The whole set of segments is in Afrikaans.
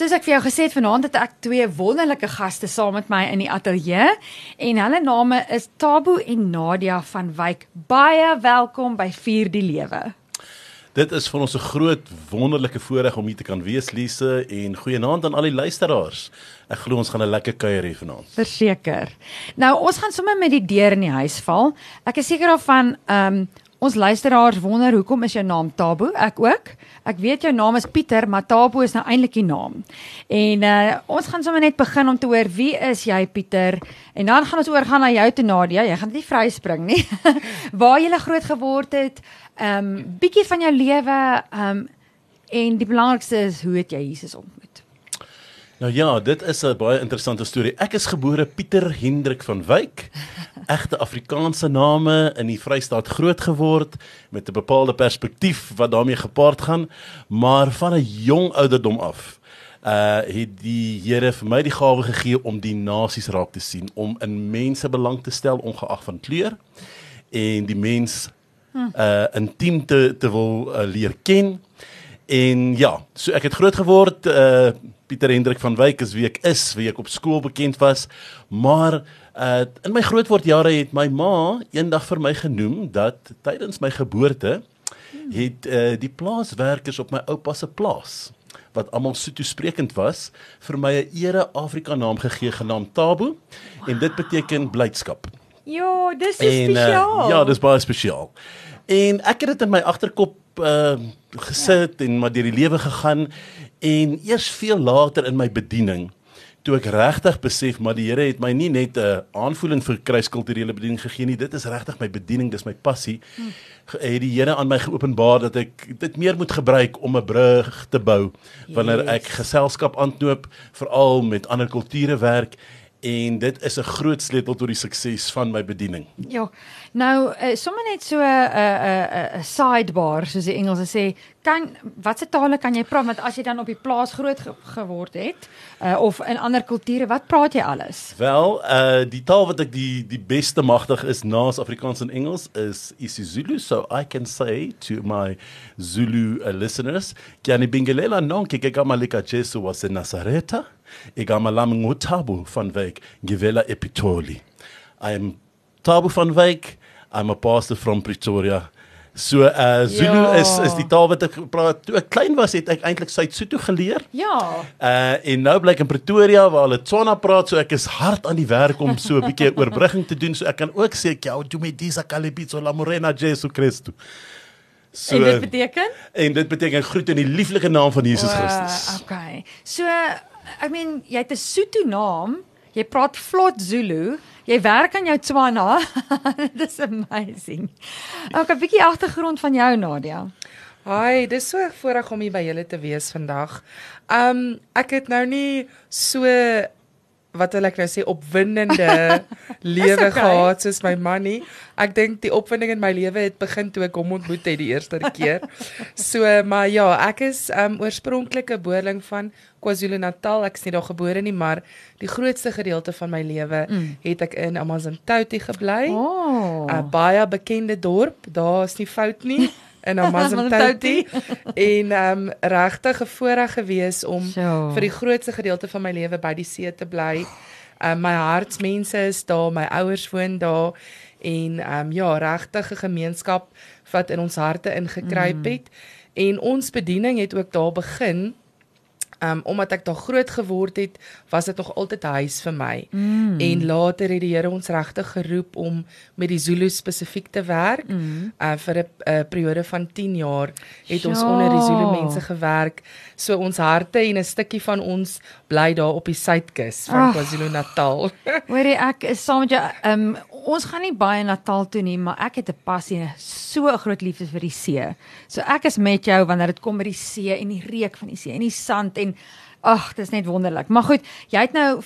Soos ek vir jou gesê het, vanaand het ek twee wonderlike gaste saam met my in die ateljee en hulle name is Tabo en Nadia van Wyk. Baie welkom by Vier die Lewe. Dit is vir ons 'n groot wonderlike voorreg om hier te kan wees, Lise, en goeienaand aan al die luisteraars. Ek glo ons gaan 'n lekker kuier hê vanaand. Verseker. Nou, ons gaan sommer met die deur in die huis val. Ek is seker daarvan, ehm um, Ons luisteraars wonder hoekom is jou naam Tabo? Ek ook. Ek weet jou naam is Pieter, maar Tabo is nou eintlik die naam. En uh ons gaan sommer net begin om te hoor wie is jy Pieter? En dan gaan ons oorgaan na jou te Nadia. Jy gaan nie vryspring nie. Waar jy groot geword het, ehm um, bietjie van jou lewe, ehm um, en die belangrikste is hoe het jy Jesus ontmoet? Nou ja, dit is 'n baie interessante storie. Ek is gebore Pieter Hendrik van Wyk egte Afrikaanse name in die Vrystaat groot geword met 'n bepaalde perspektief wat daarmee gepaard gaan, maar van 'n jong ouderdom af uh het die Here vir my die gawe gegee om die nasies raak te sien, om in mense belang te stel ongeag van kleur en die mens uh intiem te te wil uh, leer ken. En ja, so ek het groot geword uh Pieter Hendrik van Wyk is wie ek is, wie ek op skool bekend was, maar Uh in my grootword jare het my ma eendag vir my genoem dat tydens my geboorte het uh die plaaswerkers op my oupa se plaas wat almal so toesprekend was vir my 'n ere Afrika naam gegee genaamd Tabo en dit beteken blydskap. Ja, dis spesiaal. Uh, ja, dis baie spesiaal. En ek het dit in my agterkop uh gesit ja. en maar deur die lewe gegaan en eers veel later in my bediening toe ek regtig besef maar die Here het my nie net 'n aanvoeling vir kruiskulturele bediening gegee nie dit is regtig my bediening dis my passie hmm. het die Here aan my geopenbaar dat ek dit meer moet gebruik om 'n brug te bou wanneer yes. ek geselskap aanknoop veral met ander kulture werk en dit is 'n groot sleutel tot die sukses van my bediening. Ja. Nou, uh, sommer net so 'n 'n 'n sidebar soos die Engelse sê, kan watse tale kan jy praat want as jy dan op die plaas groot ge geword het uh, of in ander kulture, wat praat jy alles? Wel, uh die taal wat ek die die beste magtig is naas Afrikaans en Engels is isiZulu, so I can say to my Zulu uh, listeners, "Kyani bingelela nonke ke kama lika Jesu was in Nazareth." Igama lami nguThabo van Wyk ngivela ePitoli I am Thabo van Wyk I'm a pastor from Pretoria So uh Zulu ja. is is die taal wat ek praat. Toe ek klein was het ek eintlik Suid-Sotho geleer. Ja. Uh en nou bly ek in Pretoria waar hulle Tswana praat, so ek is hard aan die werk om so 'n bietjie oorbrugging te doen so ek kan ook sê kyau tu me disa kalibitso la morena Jesu Christus. So En dit beteken? En dit beteken groet in die lieflike naam van Jesus Christus. Uh, okay. So I mean, jy het 'n Sotho naam, jy praat vlot Zulu, jy werk aan jou Tswana. Dis amazing. Ook 'n bietjie agtergrond van jou Nadia. Hi, dis so voorreg om hier by julle te wees vandag. Um ek het nou nie so wat wil ek nou sê opwindende lewe okay. gehad soos my man nie. Ek dink die opwinding in my lewe het begin toe ek hom ontmoet het die eerste keer. So maar ja, ek is um oorspronklike boerling van KwaZulu-Natal. Ek is nie daar gebore nie, maar die grootste gedeelte van my lewe mm. het ek in Amazontown gebly. 'n oh. baie bekende dorp. Daar's nie fout nie. in Amazontown en ehm um, regtig 'n voorreg gewees om so. vir die grootste gedeelte van my lewe by die see te bly. Ehm um, my hartsmense is daar, my ouers woon daar en ehm um, ja, regtig 'n gemeenskap wat in ons harte ingekruip mm. het. Mm. En ons bediening het ook daar begin um, omdat ek daar groot geword het, was dit nog altyd 'n huis vir my. Mm. En later het die Here ons regtig geroep om met die Zulu spesifiek te werk. Mm. Uh, vir 'n periode van 10 jaar het ja. ons onder die Zulu mense gewerk. So ons harte en 'n stukkie van ons bly daar op die suidkus van KwaZulu-Natal. Hoorie ek is saam met jou um ons gaan nie baie Natal toe nie, maar ek het 'n passie en so 'n groot liefde vir die see. So ek is met jou wanneer dit kom by die see en die reuk van die see en die sand en ag, dit is net wonderlik. Maar goed, jy het nou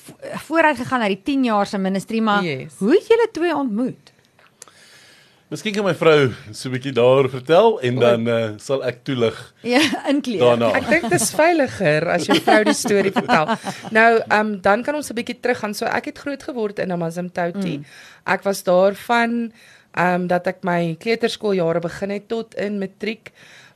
vooruit gegaan na die 10 jaar se ministry, maar yes. hoe het julle twee ontmoet? Miskien kan my vrou so 'n bietjie daaroor vertel en dan uh, sal ek toelig. Ja, inkleer. Daarna. Ek dink dit is veiliger as jou vrou die storie vertel. Nou, ehm um, dan kan ons 'n bietjie teruggaan. So ek het groot geword in Amazimtouti. Mm. Ek was daar van um, dat ek my kleuterskooljare begin het tot in matriek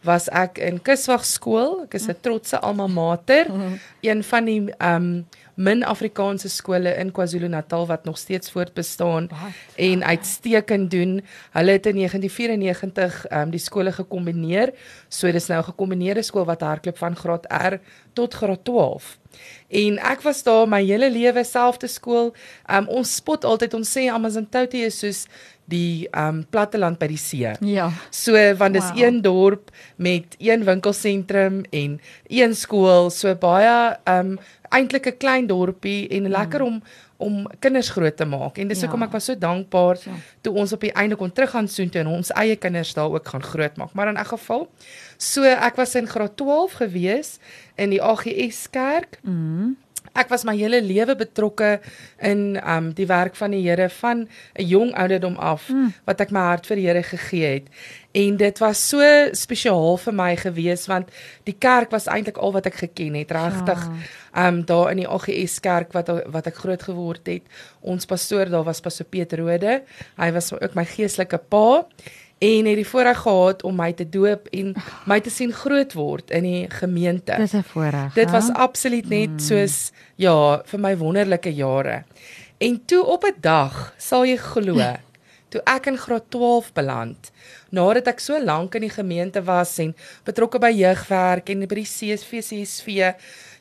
was ek in Kuswagskool. Ek is 'n trotse alma mater. Een van die ehm um, min Afrikaanse skole in KwaZulu-Natal wat nog steeds voortbestaan en uitstekend doen. Hulle het in 1994 ehm um, die skole gekombineer. So dis nou 'n gekombineerde skool wat hardloop van graad R tot graad 12. En ek was daar my hele lewe selfde skool. Um ons spot altyd ons sê Amazontoute is soos die um platteland by die see. Ja. So want dis Wow. een dorp met een winkelsentrum en een skool, so baie um eintlik 'n klein dorpie en lekker om om kinders groot te maak. En dis Ja. hoekom ek was so dankbaar Ja. toe ons op die einde kon teruggaan soontoe en ons eie kinders daar ook gaan grootmaak. Maar in elk geval, so ek was in graad 12 gewees in die AGS kerk. Mm. Ek was my hele lewe betrokke in um die werk van die Here van 'n jong ouderdom af Mm. wat ek my hart vir die Here gegee het. En dit was so spesiaal vir my gewees want die kerk was eintlik al wat ek geken het, regtig. Um daar in die AGS kerk wat wat ek groot geword het. Ons pastoor daar was pastoor Piet Rode. Hy was ook my geestelike pa en het die voorreg gehad om my te doop en my te sien groot word in die gemeente. Dis 'n voorreg. Dit was absoluut net Mm. soos ja, vir my wonderlike jare. En toe op 'n dag, sal jy glo, toe ek in graad 12 beland, nadat ek so lank in die gemeente was en betrokke by jeugwerk en by die CSV CSV,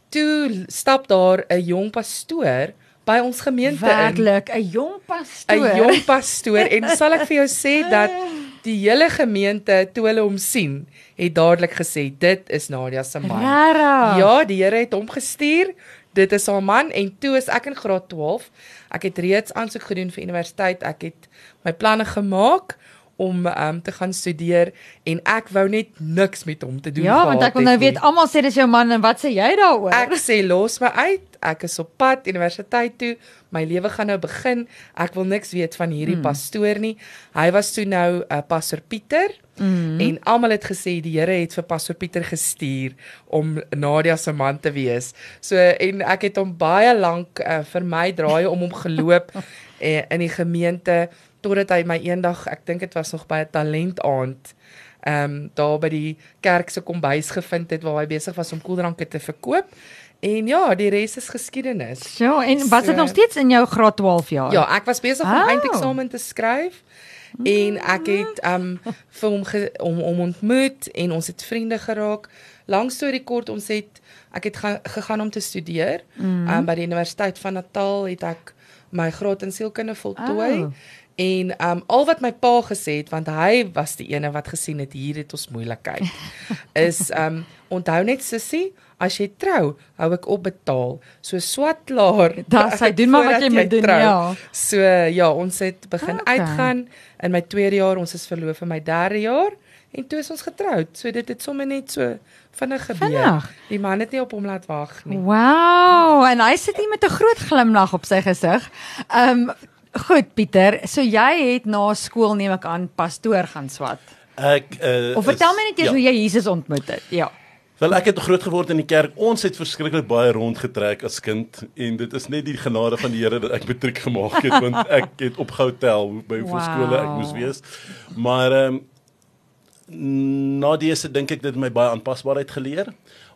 toe stap daar 'n jong pastoor by ons gemeente in. werklik 'n jong pastoor. 'n Jong pastoor en sal ek vir jou sê dat die hele gemeente toe hulle hom sien, het dadelik gesê dit is Nadia se man. Regtig? Ja, die Here het hom gestuur. Dit is haar man en toe is ek in graad 12. Ek het reeds aansoek gedoen vir universiteit. Ek het my planne gemaak om um, te gaan studeer en ek wou net niks met hom te doen Ja, want gehad ek wil nou het weet almal sê dis jou man en wat sê jy daaroor? Ek sê los my uit. Ek is op pad universiteit toe. My lewe gaan nou begin. Ek wil niks weet van hierdie mm. pastoor nie. Hy was toe nou 'n uh, pastor Pieter mm. en almal het gesê die Here het vir pastor Pieter gestuur om Nadia se man te wees. So en ek het hom baie lank uh, vir my draai om hom geloop uh, in die gemeente totdat hy my eendag, ek dink dit was nog by 'n talentaand ehm um, daar by die kerk se kombuis gevind het waar hy besig was om koeldranke te verkoop. En ja, die res is geskiedenis. So, en was dit So- nog steeds in jou graad 12 jaar? Ja, ek was besig om Oh. eindeksamen te skryf en ek het um vir hom ge, om om ontmoet en ons het vriende geraak. Lang storie kort, ons het ek het ga, gegaan om te studeer. Mm. Um by die Universiteit van Natal het ek my graad in sielkunde voltooi. Oh. En um al wat my pa gesê het want hy was die ene wat gesien het hier het ons moeilikheid is um onthou net sussie as jy trou hou ek opbetaal so swat klaar Dan sy doen maar wat jy moet doen, trou. ja. So ja, ons het begin Okay. uitgaan in my tweede jaar, ons is verloof in my derde jaar en toe is ons getroud. So dit het sommer net so vinnig gebeur. Vinnig? Die man het nie op hom laat wag nie. Wow, en hy sit hier met 'n groot glimlag op sy gesig. Um, goed Pieter, so jy het na skool neem ek aan pastoor gaan swat. Ek uh, Of vertel is- my net eers ja. hoe jy Jesus ontmoet het. Ja. Wel ek het groot geword in die kerk. Ons het verskriklik baie rondgetrek as kind en dit is net die genade van die Here dat ek matriek gemaak het want ek het opgehou tel by hoeveel Wow. skole ek moes wees. Maar ehm um, na dese dink ek dit het my baie aanpasbaarheid geleer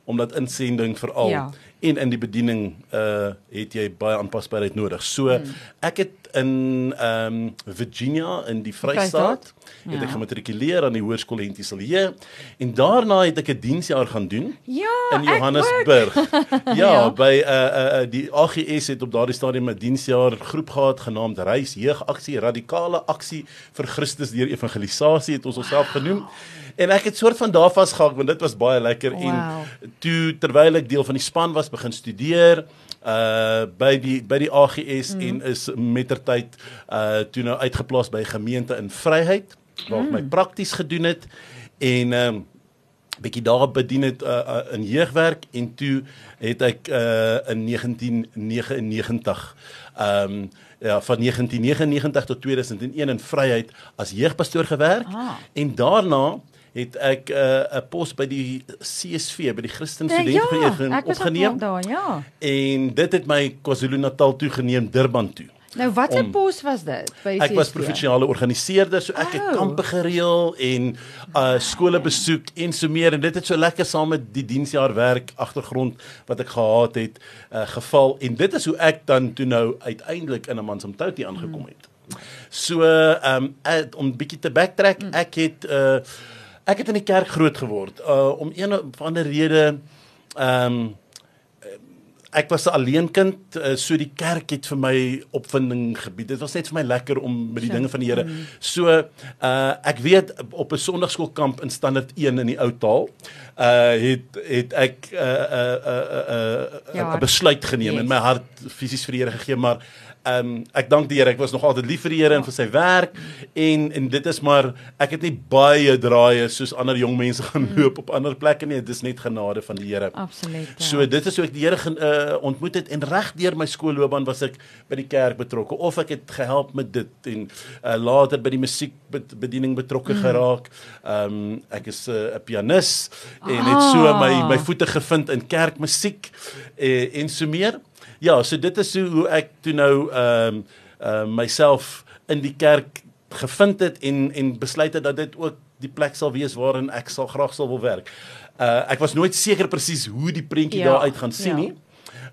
omdat insending veral Ja. en in die bediening uh het jy baie aanpasbaarheid nodig. So Hmm. ek het in ehm um, Virginia in die Vrystaat het Ja. ek gematrikuleer aan die Hoërskool Hentieselje en daarna het ek 'n diensjaar gaan doen Ja, in Johannesburg. ja, Ja. by uh, uh uh die AGS het op daardie stadium 'n diensjaar groep gehad genaamd Reis Jeugaksie Radikale Aksie vir Christus deur Evangelisasie het ons onsself genoem. En ek het soort van daar vasgehak want dit was baie lekker Wow. en toe terwyl ek deel van die span was begin studeer uh by die by die AGS mm. en is mettertyd uh toe nou uitgeplaas by gemeente in Vryheid waar ek my prakties gedoen het en um, bietjie daar bedien het uh, uh, in jeugwerk en toe het ek uh, in 1999 ehm um, ja van 1999 tot 2001 in Vryheid as jeugpastoor gewerk Ah. en daarna het ek 'n uh, 'n pos by die CSV by die Christen Ja, Studentevereniging ook opgeneem daar, ja. en dit het my KwaZulu-Natal toe geneem Durban toe. Nou watter Om- pos was dit by Ek was provinsiale organiseerder, so ek het Oh. kampe gereël en uh skole besoek en so meer en dit het so lekker saam met die diensjaar werk agtergrond wat ek gehad het uh geval en dit is hoe ek dan toe nou uiteindelik in 'n Mansumtoutie aangekom het. So ehm um, om bietjie te backtrack, ek het uh ek het in die kerk groot geword. Uh om een of ander rede ehm um, ek was 'n alleenkind, uh, so die kerk het vir my opwinding gebied. Dit was net vir my lekker om met die Sure. dinge van die Here. So uh ek weet op 'n sonndagskoolkamp in standaard 1 in die ou taal, uh het het ek 'n uh, uh, uh, uh, Ja, 'n hart. besluit geneem Yes. en my hart fisies vir die Here gegee, maar Ehm um, ek dank die Here, ek was nog altyd lief vir die Here en vir sy werk en en dit is maar ek het nie baie draaie soos ander jong mense gaan loop op ander plekke nie, dit is net genade van die Here. Absoluut. Ja. So dit is hoe ek die Here uh, ontmoet het en reg deur my skoolloopbaan was ek by die kerk betrokke of ek het gehelp met dit en uh, later by die musiekbediening betrokke mm. geraak. Ehm um, ek is 'n uh, pianis en het so Ah. my my voete gevind in kerkmusiek uh, en so meer. Ja, so dit is hoe, hoe ek toe nou ehm um, uh, myself in die kerk gevind het en en besluit het dat dit ook die plek sal wees waarin ek sal graag sal wil werk. Uh ek was nooit seker presies hoe die prentjie Ja, daar uit gaan sien ja. nie.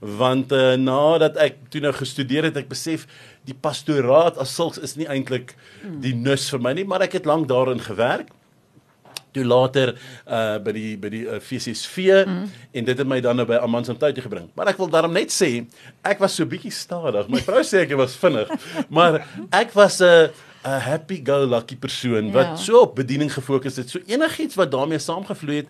Want uh, nadat ek toe nou gestudeer het, ek besef die pastoraat as sulks is nie eintlik die nus vir my nie, maar ek het lank daarin gewerk toe later uh by die by die uh, FCSV mm. en dit het my dan nou by Amandsantoutie gebring. Maar ek wil daarom net sê ek was so bietjie stadig. My vrou sê ek was vinnig, maar ek was 'n 'n happy go lucky persoon wat Ja. so op bediening gefokus het. So enigiets wat daarmee saamgevloei het,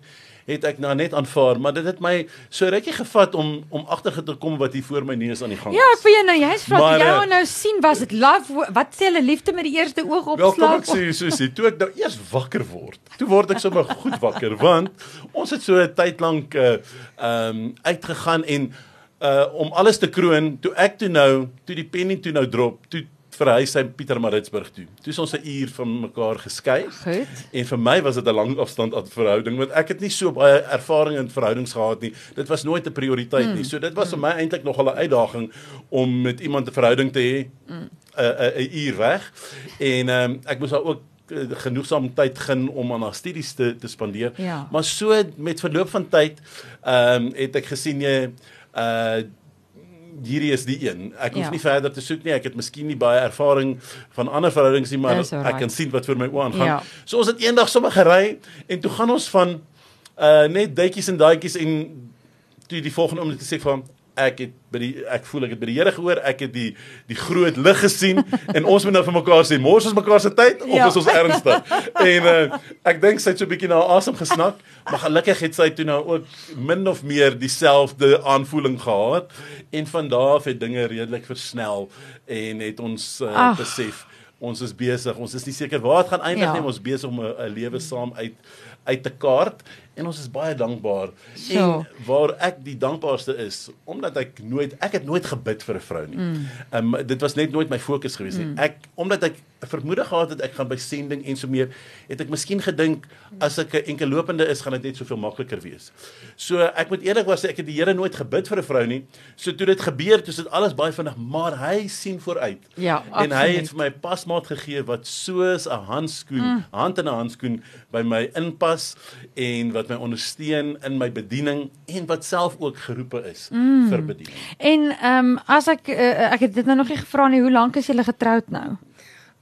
het ek nou net aanvaar, maar dit het my so rukkie gevat om om agter te kom wat hier voor my neus aan die gang Ja, ek wil jou nou juist vra, jy wou nou sien was dit love wat sê hulle liefde met die eerste oog Wel kom ek opslag? sê soos dit toe ek nou eers wakker word. Toe word ek sommer goed wakker want ons het so 'n tyd lank uh um, uitgegaan en uh om alles te kroon, toe ek toe nou, toe die penny toe nou drop, toe verhuis hy Pietermaritzburg toe. Toe is ons 'n uur van mekaar geskei. Goed. En vir my was dit 'n lang afstand verhouding want ek het nie so baie ervaring in verhoudings gehad nie. Dit was nooit 'n prioriteit mm. nie. So dit was vir my eintlik nogal 'n uitdaging om met iemand 'n verhouding te hê 'n 'n 'n uur weg. En ehm um, ek moes daar ook eh, genoegsaam tyd gen om aan haar studies te te spandeer. Ja. Maar so met verloop van tyd ehm um, het ek gesien jy uh hierdie is die een. Ek hoef Ja. nie verder te soek nie. Ek het miskien nie baie ervaring van ander verhoudings nie, maar Dis alright. ek kan sien wat vir my oë aangaan. Ja. So ons het eendag sommer gery en toe gaan ons van uh net duitjies en daadjies en toe die volgende oomblik gesê van ek het by die ek voel ek het by die Here gehoor, ek het die die groot lig gesien en ons moet nou vir mekaar sê mors ons mekaar se tyd of Ja. is ons ernstig. en uh ek dink sy het so 'n bietjie na asem gesnak, maar gelukkig het sy toe nou ook min of meer dieselfde aanvoeling gehad en van daar af het dinge redelik versnel en het ons uh, Ag. besef ons is besig. Ons is nie seker waar dit gaan eindig Ja. nie. Ons besig om 'n lewe saam uit uit te kaart en ons is baie dankbaar. So. En waar ek die dankbaarste is, omdat ek nooit ek het nooit gebid vir 'n vrou nie. Mm. Ehm um, dit was net nooit my fokus gewees nie. Ek omdat ek vermoede gehad het ek gaan by sending en so meer, het ek miskien gedink as ek 'n enkel lopende is, gaan dit net soveel makliker wees. So ek moet eerlikwaar sê ek het die Here nooit gebid vir 'n vrou nie. So toe dit gebeur, toe is dit alles baie vinnig, maar hy sien vooruit. Ja, En hy het absoluut. vir my pasmaat gegee wat soos 'n handskoen, mm. hand in 'n handskoen by my inpas en wat my ondersteun in my bediening en wat self ook geroepe is mm. vir bediening. En ehm um, as ek uh, ek het dit nou nog nie gevra nie, hoe lank is julle getroud nou?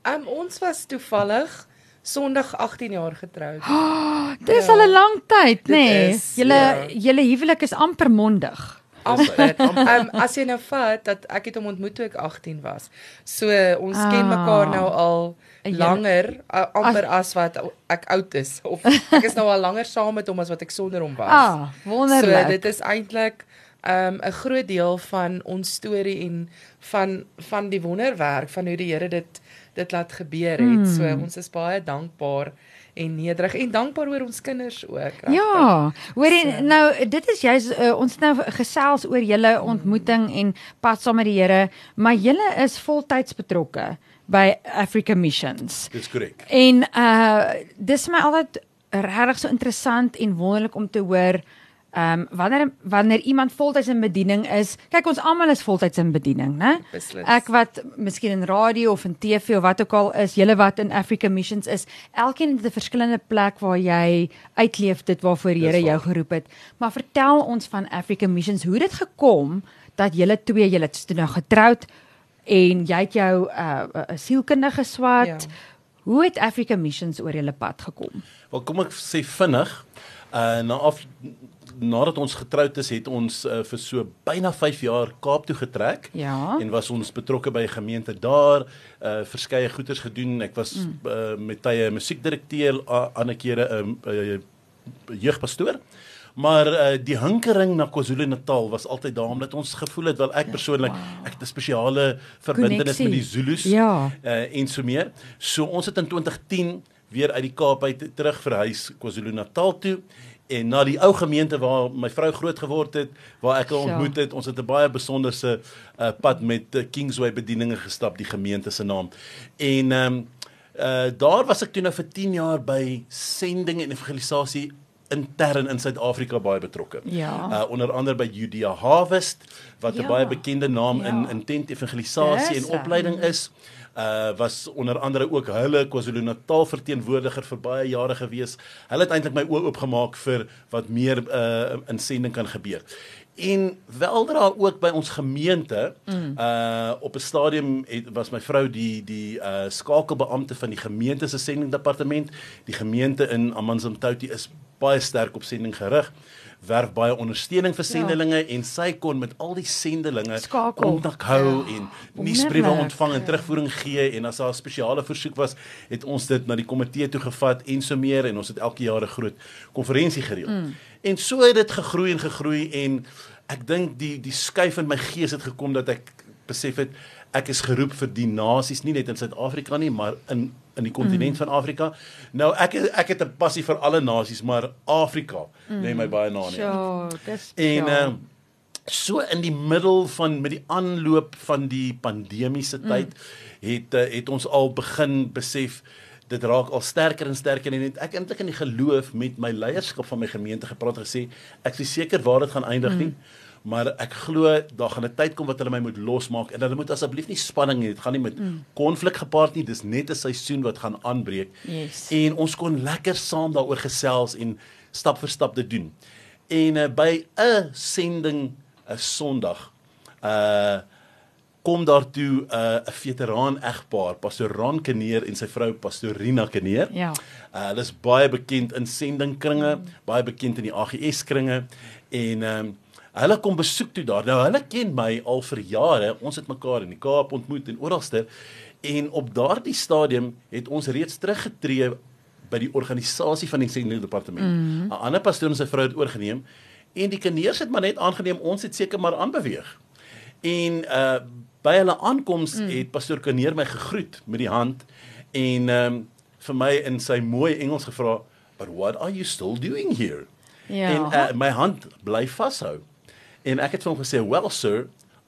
Um ons was toevallig Sondag 18 jaar getroud. Dis Ja. al 'n lang tyd, nê? Nee. is, Julle ja. julle huwelik is amper mondig. amper. Um, as jy nou vat dat ek het hom ontmoet toe ek 18 was. So ons ah, ken mekaar nou al langer a, amper as, as wat ek oud is of ek is nou al langer saam met hom as wat ek sonder hom was. Ah, wonderlik. So dit is eintlik 'n um, groot deel van ons storie en van van die wonderwerk van hoe die Here dit dit laat gebeur het. Mm. So ons is baie dankbaar en nederig en dankbaar oor ons kinders ook. regtig. Ja, hoorie So. nou dit is juist uh, ons het nou gesels oor julle ontmoeting en pad saam met die Here, maar julle is voltyds betrokke by Africa Missions. Dis korrek. En uh dis vir my altyd regtig so interessant en wonderlik om te hoor Ehm um, wanneer wanneer iemand voltyds in bediening is, kyk ons almal is voltyds in bediening, né? Ek wat miskien in radio of in TV of wat ook al is, julle wat in Africa Missions is, elkeen het 'n verskillende plek waar jy uitleef dit waarvoor die Here jou geroep het. Maar vertel ons van Africa Missions, hoe dit gekom dat julle twee julle het toe nou getroud en jy het jou 'n uh, 'n sielkundige swat. Ja. Hoe het Africa Missions oor julle pad gekom? Wel kom ek sê vinnig, uh na af nadat ons getroud is, het ons uh, vir so byna 5 jaar Kaap toe getrek. Ja. En was ons betrokke by 'n gemeente daar, uh verskeie goeders gedoen. Ek was mm. uh, met tye musiekdirekteur, a- ander kere 'n uh, uh, jeugpastoor. Maar uh, die hinkering na KwaZulu-Natal was altyd daar omdat ons gevoel het wel ek persoonlik ek het 'n spesiale verbintenis met die. Zulus Ja. uh, en so meer. So ons het in 2010 weer uit die Kaap uit terug verhuis KwaZulu-Natal toe en na die ou gemeente waar my vrou groot geword het, waar ek haar Sjoe. ontmoet het. Ons het 'n baie besonderse uh, pad met uh, Kingsway bedieninge gestap, die gemeente se naam. En ehm um, uh, daar was ek toe nou vir 10 jaar by sending en evangelisasie intern in Suid-Afrika baie betrokke. Ja. Uh, onder andere by Judea Harvest wat 'n Ja. baie bekende naam in Ja. in tent evangelisasie en opleiding is. Uh was onder andere ook hulle KwaZulu-Natal verteenwoordiger vir baie jare gewees. Hulle het eintlik my oë oopgemaak vir wat meer uh in sending kan gebeur. En weldra ook by ons gemeente mm. uh op 'n stadium het, was my vrou die die uh skakelbeampte van die gemeente se sendingdepartement. Die gemeente in Amanzimtoti is baie sterk op sending gerig werf baie ondersteuning vir sendelinge ja. en sy kon met al die sendelinge kontak hou ja. en nuusbriewe ontvang en terugvoering gee en as daar 'n spesiale versoek was, het ons dit na die komitee toe gevat en so meer en ons het elke jaar 'n groot konferensie gereël. Mm. En so het dit gegroei en gegroei en ek dink die die skuif in my gees het gekom dat ek besef het ek is geroep vir die nasies nie net in Suid-Afrika nie, maar in in die kontinent mm. van Afrika. Nou ek ek het 'n passie vir alle nasies, maar Afrika mm. lê my baie na hart. Sjoe, dis En ja. ehm so in die middel van met die aanloop van die pandemiese tyd mm. het uh, het ons al begin besef dit raak al sterker en sterker en ek eintlik in die geloof met my leierskap van my gemeente gepraat gesê ek is nie seker waar dit gaan eindig mm. Maar ek glo daar gaan 'n tyd kom wat hulle my moet losmaak en hulle moet asseblief nie spanning hê dit gaan nie met konflik mm. gepaard nie dis net 'n seisoen wat gaan aanbreek Yes. en ons kon lekker saam daaroor gesels en stap vir stap dit doen. En uh, by 'n sending 'n Sondag uh kom daartoe 'n uh, 'n veteraan egpaar, pastoor Ron Kneer en sy vrou pastorina Kneer. Ja. Uh, hulle is baie bekend in sendingkringe, mm. baie bekend in die AGS kringe en ehm um, hulle kom besoek toe daar. Nou hulle ken my al vir jare. Ons het mekaar in die Kaap ontmoet en oralste. En op daardie stadium het ons reeds teruggetree by die organisasie van die sendingdepartement. 'n mm. Ander pastoor en sy vrou het oorgeneem en die kneers het maar net aangeneem ons het seker maar aanbeweeg. En uh by hulle aankoms mm. het pastoor Kneer my gegroet met die hand en ehm um, vir my in sy mooi Engels gevra, "But what are you still doing here?" Ja. En uh, my hand bly vashou. En ek het vir hom gesê, "Well, sir,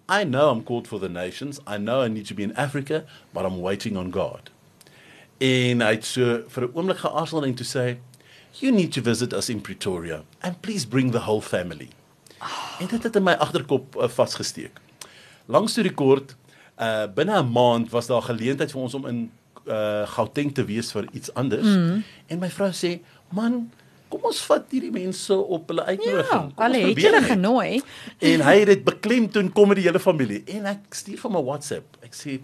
I know I'm called for the nations. I know I need to be in Africa, but I'm waiting on God." En hy het so vir 'n oomblik geaarzel en toe sê, "You need to visit us in Pretoria and please bring the whole family." En dit het in my agterkop uh, vasgesteek. Langs toe die kort, uh binne 'n maand was daar geleentheid vir ons om in uh Gauteng te wees vir iets anders. Mm. En my vrou sê, "Man, kom ons vat hierdie mense op hulle uitnodiging. Ja, hulle het julle net." genooi. En hy het dit beklemtoon kom met die hele familie. En ek stuur vir my WhatsApp. Ek sê,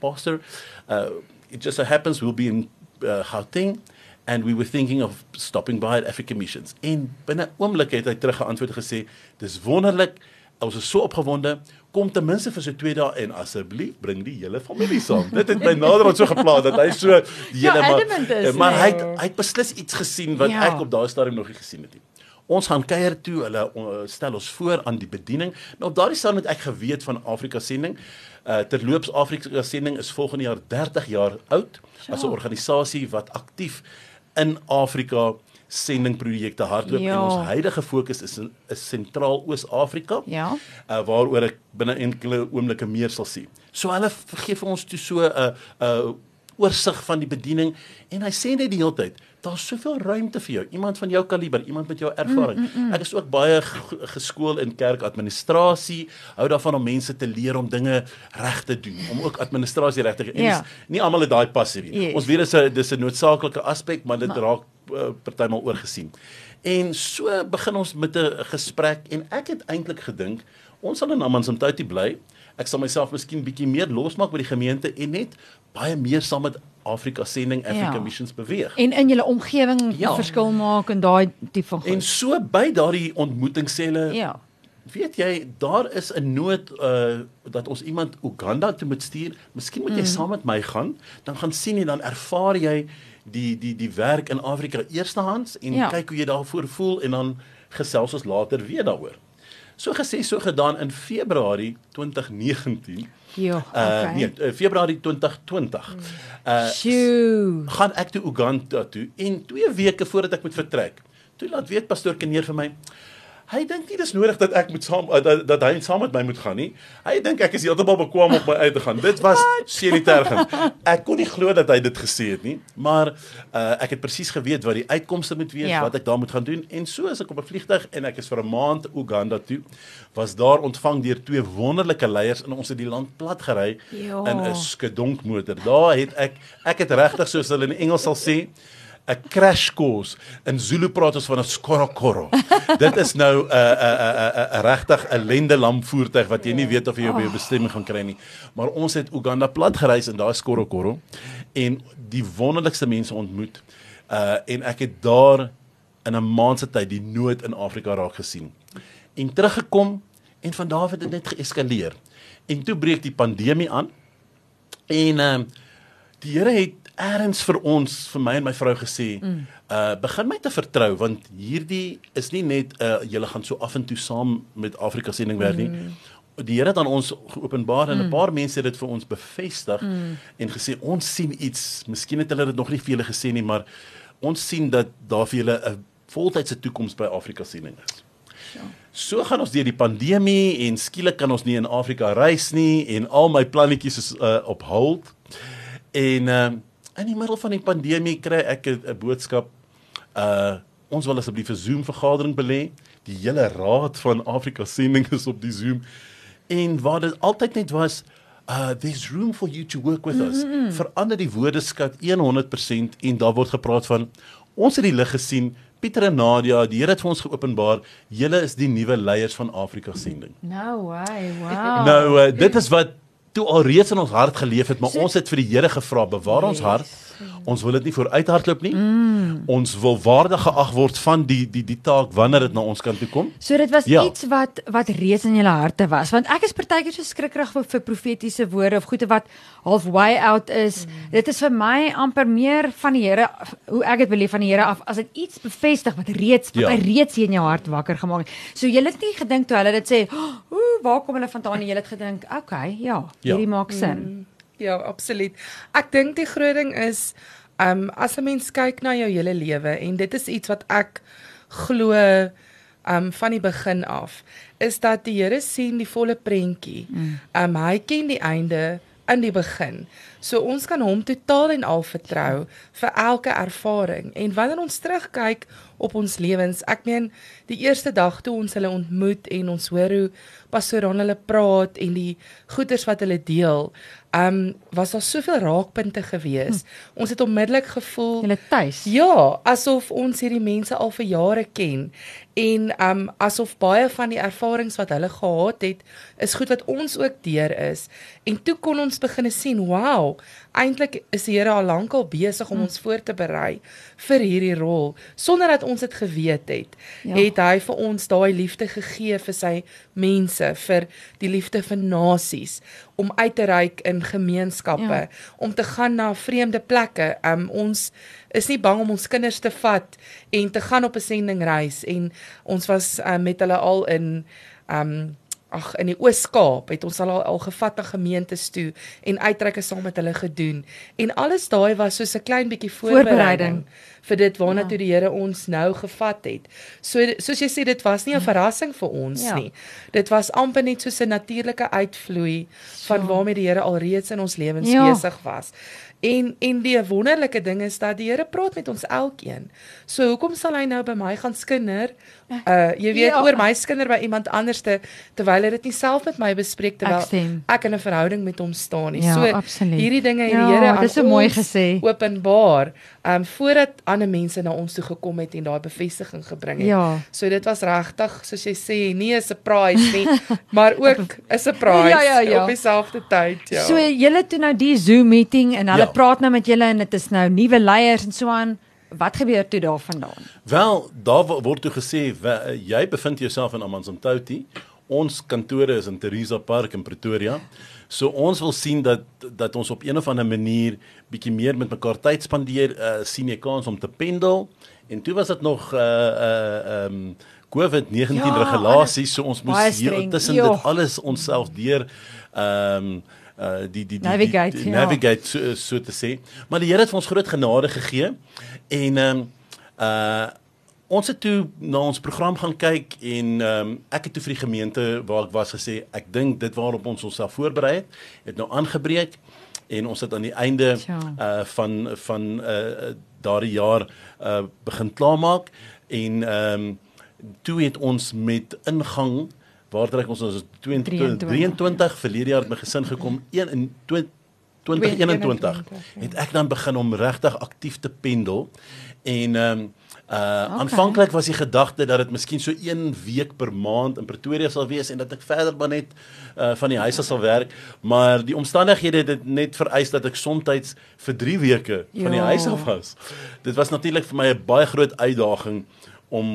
"Pastor, uh it just so happens we'll be in uh, Gauteng and we were thinking of stopping by at Africa Missions." En binne oomblik het hy teruggeantwoord en gesê, "Dis wonderlik. Ons is so opgewonde. Kom ten minste vir so 2 dae en asseblief bring die hele familie saam." Dit het my naderhand so geplaas dat hy so Ja, hele adamant is, maar hy nee. het, hy het beslis iets gesien wat Ja. ek op daardie stadium nog nie gesien het nie. Ons gaan kuier toe, hulle uh, stel ons voor aan die bediening. Nou op daardie stadium het ek geweet van Afrika sending. Uh terloops Afrika sending is volgende jaar 30 jaar oud as 'n organisasie wat aktief in Afrika sendingprojekte hardloop Ja. en ons huidige fokus is in is sentraal Oos-Afrika. Ja. Uh waaroor ek binne enkele oomblikke meer sal sê. So hulle gee vir ons toe so 'n uh, 'n uh, oorsig van die bediening en hy sê net die hele tyd daar's soveel ruimte vir jou iemand van jou kaliber iemand met jou ervaring mm, mm, mm. ek is ook baie geskool in kerkadministrasie hou daarvan om mense te leer om dinge reg te doen om ook administrasie reg te doen ja. nie almal het daai passie nie yes. ons weet dis 'n dis 'n noodsaaklike aspek maar dit maar. raak uh, partymal oorgesien en so begin ons met 'n gesprek en ek het eintlik gedink ons sal in Amanzimtoti bly ek sal myself miskien bietjie meer losmaak by die gemeente en net baie meer saam met Afrika Sending Africa ja. Missions beweeg. En in julle omgewing ja. verskil maak en daai tipe van goed. En so by daardie ontmoeting sê hulle Ja. Weet jy, daar is 'n nood uh dat ons iemand Uganda toe moet stuur. Miskien moet jy mm. saam met my gaan, dan gaan sien jy dan ervaar jy die die die werk in Afrika eerstehands en ja. kyk hoe jy daarvoor voel en dan gesels ons later weer daaroor. So gesê so gedaan in Februarie 2019. Ja, okay. Uh nee, uh, Februarie 2020. Uh Sjoe. gaan ek toe Uganda toe en 2 weke voordat ek moet vertrek. Toe laat weet pastoor Kneer vir my, Hy dink nie dis nodig dat ek moet saam uh, dat, dat hy saam met my moet gaan nie. Hy dink ek is heeltemal bekwam om my uit te gaan. Dit was senitergend. Ek kon nie glo dat hy dit gesê het nie, maar uh, ek het presies geweet wat die uitkomste moet wees, ja. wat ek daar moet gaan doen en so as ek op 'n vliegtuig en ek is vir 'n maand Uganda toe, was daar ontvang deur twee wonderlike leiers en ons het die land plat gery ja. in 'n skedonk motor. Daar het ek ek het regtig soos hulle in Engels sal sê 'n crash course in Zulu praat ons van 'n skorokoro. Dit is nou 'n 'n 'n 'n regtig 'n lende lamp voertuig wat jy nie weet of jy op jou oh. bestemming gaan kry nie. Maar ons het Uganda plat gereis in daai skorokoro en die wonderlikste mense ontmoet. Uh en ek het daar in 'n maand se tyd die nood in Afrika raak gesien. En teruggekom en van daar af het dit net geeskaleer. En toe breek die pandemie aan. En uh die Here het eers vir ons vir my en my vrou gesê, mm. uh begin my te vertrou want hierdie is nie net uh julle gaan so af en toe saam met Afrika sending werk nie. Mm. Die Here het aan ons geopenbaar en 'n mm. paar mense het dit vir ons bevestig mm. en gesê ons sien iets. Miskien het hulle dit nog nie vir julle gesê nie, maar ons sien dat daar vir julle 'n voltydse toekoms by Afrika sending is. Ja. So gaan ons deur die pandemie en skielik kan ons nie in Afrika reis nie en al my plannetjies is uh, op hold. En uh in die middel van die pandemie kry ek 'n boodskap uh ons wil asseblief 'n Zoom vergadering belê. Die hele raad van Afrika sending is op die Zoom. En waar dit altyd net was uh there's room for you to work with us. Mm -hmm. Verander die woordeskat 100% en daar word gepraat van ons het die lig gesien. Pieter en Nadia, die Here het vir ons geopenbaar, julle is die nuwe leiers van Afrika sending. No way. Wow. Nou uh, dit is wat toe al reeds in ons hart geleef het, maar so, ons het vir die Here gevra, bewaar ons hart. Ons wil dit nie vooruithardloop nie. Mm. Ons wil waardig geag word van die die die taak wanneer dit na ons kant toe kom. So dit was ja. iets wat wat reeds in julle harte was, want ek is partykeer so skrikkerig vir, vir profetiese woorde of goeie wat halfway out is. Mm. Dit is vir my amper meer van die Here hoe ek dit beleef van die Here af as dit iets bevestig wat reeds wat ja. reeds in jou hart wakker gemaak het. So jy het nie gedink toe hulle dit sê, "Ooh, waar kom hulle vandaan?" Jy het gedink, "Oké, okay, ja, ja, hierdie maak sin." Mm. Ja, absoluut. Ek dink die groot ding is um as 'n mens kyk na jou hele lewe en dit is iets wat ek glo um van die begin af is dat die Here sien die volle prentjie. Mm. Um hy ken die einde in die begin. So ons kan hom totaal en al vertrou vir elke ervaring. En wanneer ons terugkyk op ons lewens, ek meen die eerste dag toe ons hulle ontmoet en ons hoor hoe pastoor aan hulle praat en die goeders wat hulle deel, um, was daar soveel raakpunte gewees. Hm. Ons het onmiddellik gevoel hulle tuis. Ja, asof ons hierdie mense al vir jare ken en um, asof baie van die ervarings wat hulle gehad het, is goed wat ons ook deur is. En toe kon ons begine sien, wow, eintlik is die Here al lank al besig om hm. ons voor te berei vir hierdie rol sonder dat ons dit geweet het. Ja. Het hy vir ons daai liefde gegee vir sy mense, vir die liefde vir nasies om uit te reik in gemeenskappe, ja. om te gaan na vreemde plekke. Um ons is nie bang om ons kinders te vat en te gaan op 'n sendingreis en ons was um, met hulle al in um ag in die Oos-Kaap het ons al al, gevat na gemeentes toe en uitreike saam met hulle gedoen. En alles daai was soos 'n klein bietjie voorbereiding Voorbereiding. Vir dit waarna Ja. toe die Here ons nou gevat het. So soos jy sê dit was nie 'n verrassing vir ons Ja. nie. Dit was amper net soos 'n natuurlike uitvloei van Ja. waarmee die Here alreeds in ons lewens Ja. besig was. En en die wonderlike ding is dat die Here praat met ons elkeen. So hoekom sal hy nou by my gaan skinder? Uh jy weet Ja. oor my skinder by iemand anderste terwyl hy dit nie self met my bespreek terwyl Ek ek in 'n verhouding met hom staan nie. Ja, so absoluut. hierdie dinge het Ja, die Here aan dis so mooi gesê. openbaar, um, voordat ander mense na ons toe gekom het en daai bevestiging gebring het. Ja. So dit was regtig, soos jy sê, nie 'n surprise nie, maar ook 'n surprise Ja, ja, ja. op dieselfde tyd, ja. So julle toe nou die Zoom meeting en hulle Ja. praat nou met julle en dit is nou nuwe leiers en so aan. Wat gebeur toe daarvandaan? Wel, daar wo- word toe gesê we- jy bevind jouself in Amanzimtoti. Ons kantore is in Teresa Park in Pretoria. So ons wil sien dat dat ons op een of ander manier bietjie meer met mekaar tyd spandeer, uh, sien jy kans om te pendel. En toe was dit nog uh uh um COVID-19 Ja, regulasies, so ons moes streng. tussen dit alles onsself deur um uh die die die Navigate, die, die ja. navigate so, so te sê. Maar die Here het vir ons groot genade gegee en um uh ons het toe na ons program gaan kyk en ehm um, ek het toe vir die gemeente waar ek was gesê ek dink dit waarop ons onsself voorberei het het nou aangebreek en ons het aan die einde Tja. uh van van uh daardie jaar uh begin klaarmaak en ehm um, toe het ons met ingang waar trek ons ons is 22 23. 23 verlede jaar het my gesin gekom een in 2021 het ek dan begin om regtig aktief te pendel en ehm um, uh Okay. aanvanklik was die gedagte dat dit miskien so 1 week per maand in Pretoria sal wees en dat ek verder maar net uh van die huis af sal werk maar die omstandighede het dit net vereis dat ek soms vir 3 weke van die Ja. huis af was. Dit was natuurlik vir my 'n baie groot uitdaging om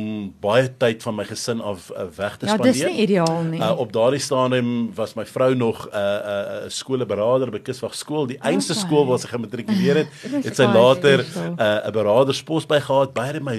baie tyd van my gesin af uh, weg te Ja, spandeer. dis nie ideaal nie. Uh, op daardie stadium was my vrou nog 'n uh, 'n uh, skoolberader by Kuswag skool, die einste Okay. skool waar sy gematrikuleer het. Dit het sy later. 'n uh, 'n beraderspos by gehad. Baie my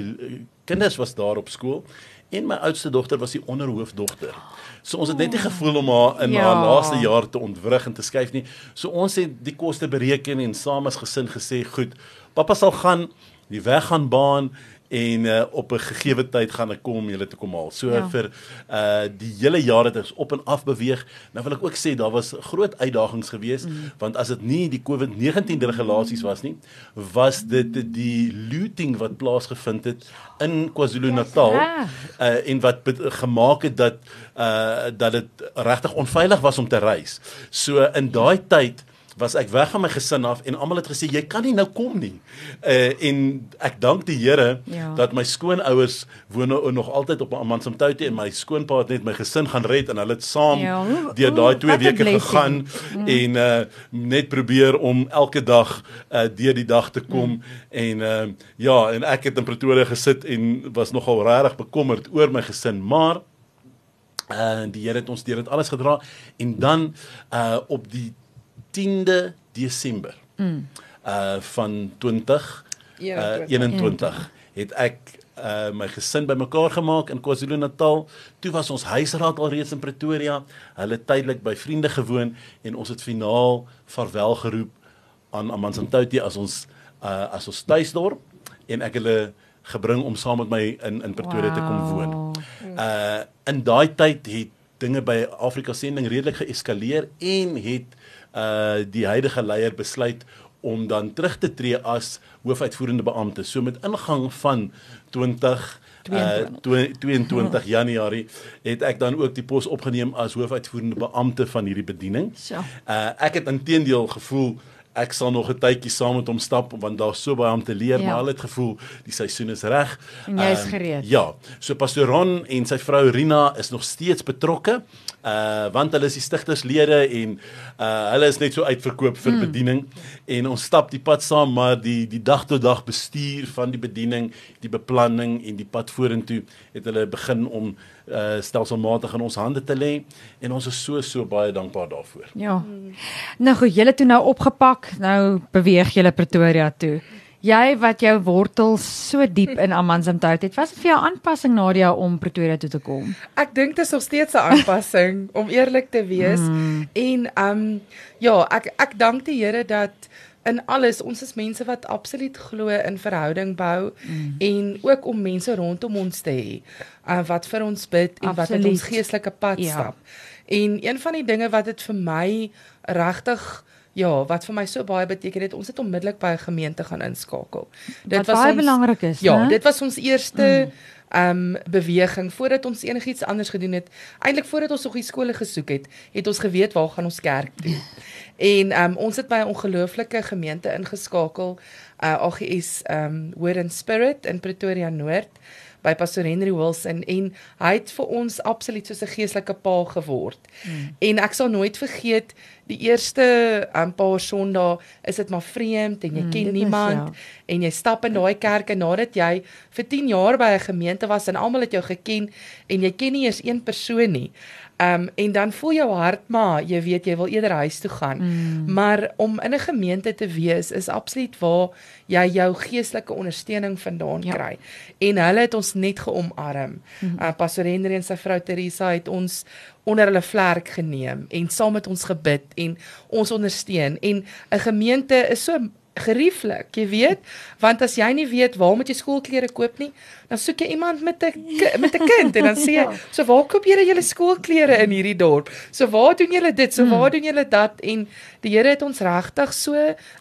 kinders was daar op skool en my oudste dogter was die onderhoofdogter. So ons het net nie gevoel om haar in Ja. haar laaste jaar te ontwrig en te skuif nie. So ons het die koste bereken en saam as gesin gesê, "Goed, pappa sal gaan, die weg gaan baan en uh, op 'n gegeewe tyd gaan ek kom om julle te kom haal." So Ja. ja. vir uh die hele jaar het ons op en af beweeg. Nou wil ek ook sê daar was groot uitdagings geweest mm. want as dit nie die COVID-19 regulasies was nie, was dit die looting wat plaasgevind het in KwaZulu-Natal Dis reg. uh en wat gemaak het dat uh dat dit regtig onveilig was om te reis. So in daai tyd was ek weg van my gesin af en almal het gesê jy kan nie nou kom nie. Uh en ek dank die Here Ja. dat my skoonouers woon nou nog altyd op Amanzimtoti en my skoonpa het net my gesin gaan red en hulle het saam Ja, deur daai hoe- 2 wat 'n weke gegaan en uh net probeer om elke dag uh deur die dag te kom mm. en uh ja en ek het in Pretoria gesit en was nogal regtig bekommerd oor my gesin maar uh die Here het ons deur dit alles gedra en dan uh op die 10de Desember mm. uh van 20 uh 21 het ek uh my gesin bymekaar gemaak in KwaZulu-Natal. Toe was ons huisraad alreeds in Pretoria. Hulle tydelik by vriende gewoon en ons het finaal vaarwel geroep aan Amanzimtoti as ons uh as ons tuisdorp en ek hulle gebring om saam met my in in Pretoria te kom woon. Wow. Uh in daai tyd het dinge by Afrika Sending redelik geeskaleer en het uh die huidige leier besluit om dan terug te tree as hoofuitvoerende beampte. So met ingang van 20 uh 22 Januarie het ek dan ook die pos opgeneem as hoofuitvoerende beampte van hierdie bediening. Uh ek het intedeel gevoel ek sal nog 'n tydjie saam met hom stap want daar's so baie om te leer, Ja. maar hulle het gevoel die seisoen is reg. En jy is Ehm, gereed. Ja, so pastoor Ron en sy vrou Rina is nog steeds betrokke. Uh want hulle is die stigterslede en uh hulle is net so uitverkoop vir mm. bediening en ons stap die pad saam maar die die dag tot dag bestuur van die bediening, die beplanning en die pad vorentoe het hulle begin om uh stelselmatig in ons hande te lê en ons is so so baie dankbaar daarvoor. Ja. Nou goed, julle toe nou opgepak, nou beweeg julle Pretoria toe. Jy wat jou wortels so diep in Amanzimtou het, was dit vir jou aanpassing Nadia om Pretoria toe te kom? Ek dink dit is nog steeds 'n aanpassing om eerlik te wees. Mm. En ehm um, ja, ek ek dank die Here dat in alles ons is mense wat absoluut glo in verhouding bou mm. en ook om mense rondom ons te hê uh, wat vir ons bid en absoluut. wat met ons geestelike pad ja. stap. En een van die dinge wat dit vir my regtig ja, wat vir my so baie beteken het, ons het onmiddellik by 'n gemeente gaan inskakel. Dit wat was baie ons, belangrik is, Ja, ne? dit was ons eerste mm um beweging voordat ons enigiets anders gedoen het. Eintlik voordat ons nog die skole gesoek het, het ons geweet waar gaan ons kerk toe. En um ons het by 'n ongelooflike gemeente ingeskakel, uh AGS um Word and Spirit in Pretoria Noord by Pastor Henry Wilson en hy het vir ons absoluut soos 'n geestelike pa geword. Mm. En ek sal nooit vergeet die eerste um, paar Sondae is dit maar vreemd en jy mm, ken niemand is, ja. en jy stap in daai kerk en nadat jy vir 10 jaar by 'n gemeente was en almal het jou geken en jy ken nie eens een persoon nie. Ehm um, en dan voel jou hart maar jy weet jy wil eerder huis toe gaan. Mm. Maar om in 'n gemeente te wees is absoluut waar jy jou geestelike ondersteuning vandaan ja. kry. En hulle het ons net geomarm. Mm. Uh, Pastor Henry en sy vrou Teresa het ons onder hulle vlerk geneem en saam met ons gebid en ons ondersteun. En 'n gemeente is so gerieflik, jy weet, want as jy nie weet waar moet jy skoolklere koop nie, dan soek jy iemand met 'n met 'n kind en dan sê jy, ja. so waar koop jy julle skoolklere in hierdie dorp? So waar doen julle dit? So waar hmm. doen julle dat? En die Here het ons regtig so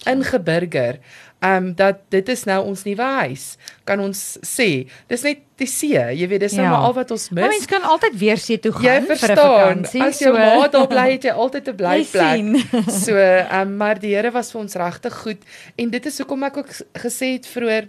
ingeburger ehm um, dat dit is nou ons nuwe huis. Kan ons sê, dis net die see, jy weet, dis nou ja. maar al wat ons mis. Maar mens kan altyd weer see toe gaan vir 'n vakansie. As jou so. ma daar bly, het jy altyd 'n blyplek. so, ehm um, maar die Here was vir ons regtig goed en dit is hoekom ek ook gesê het vroeër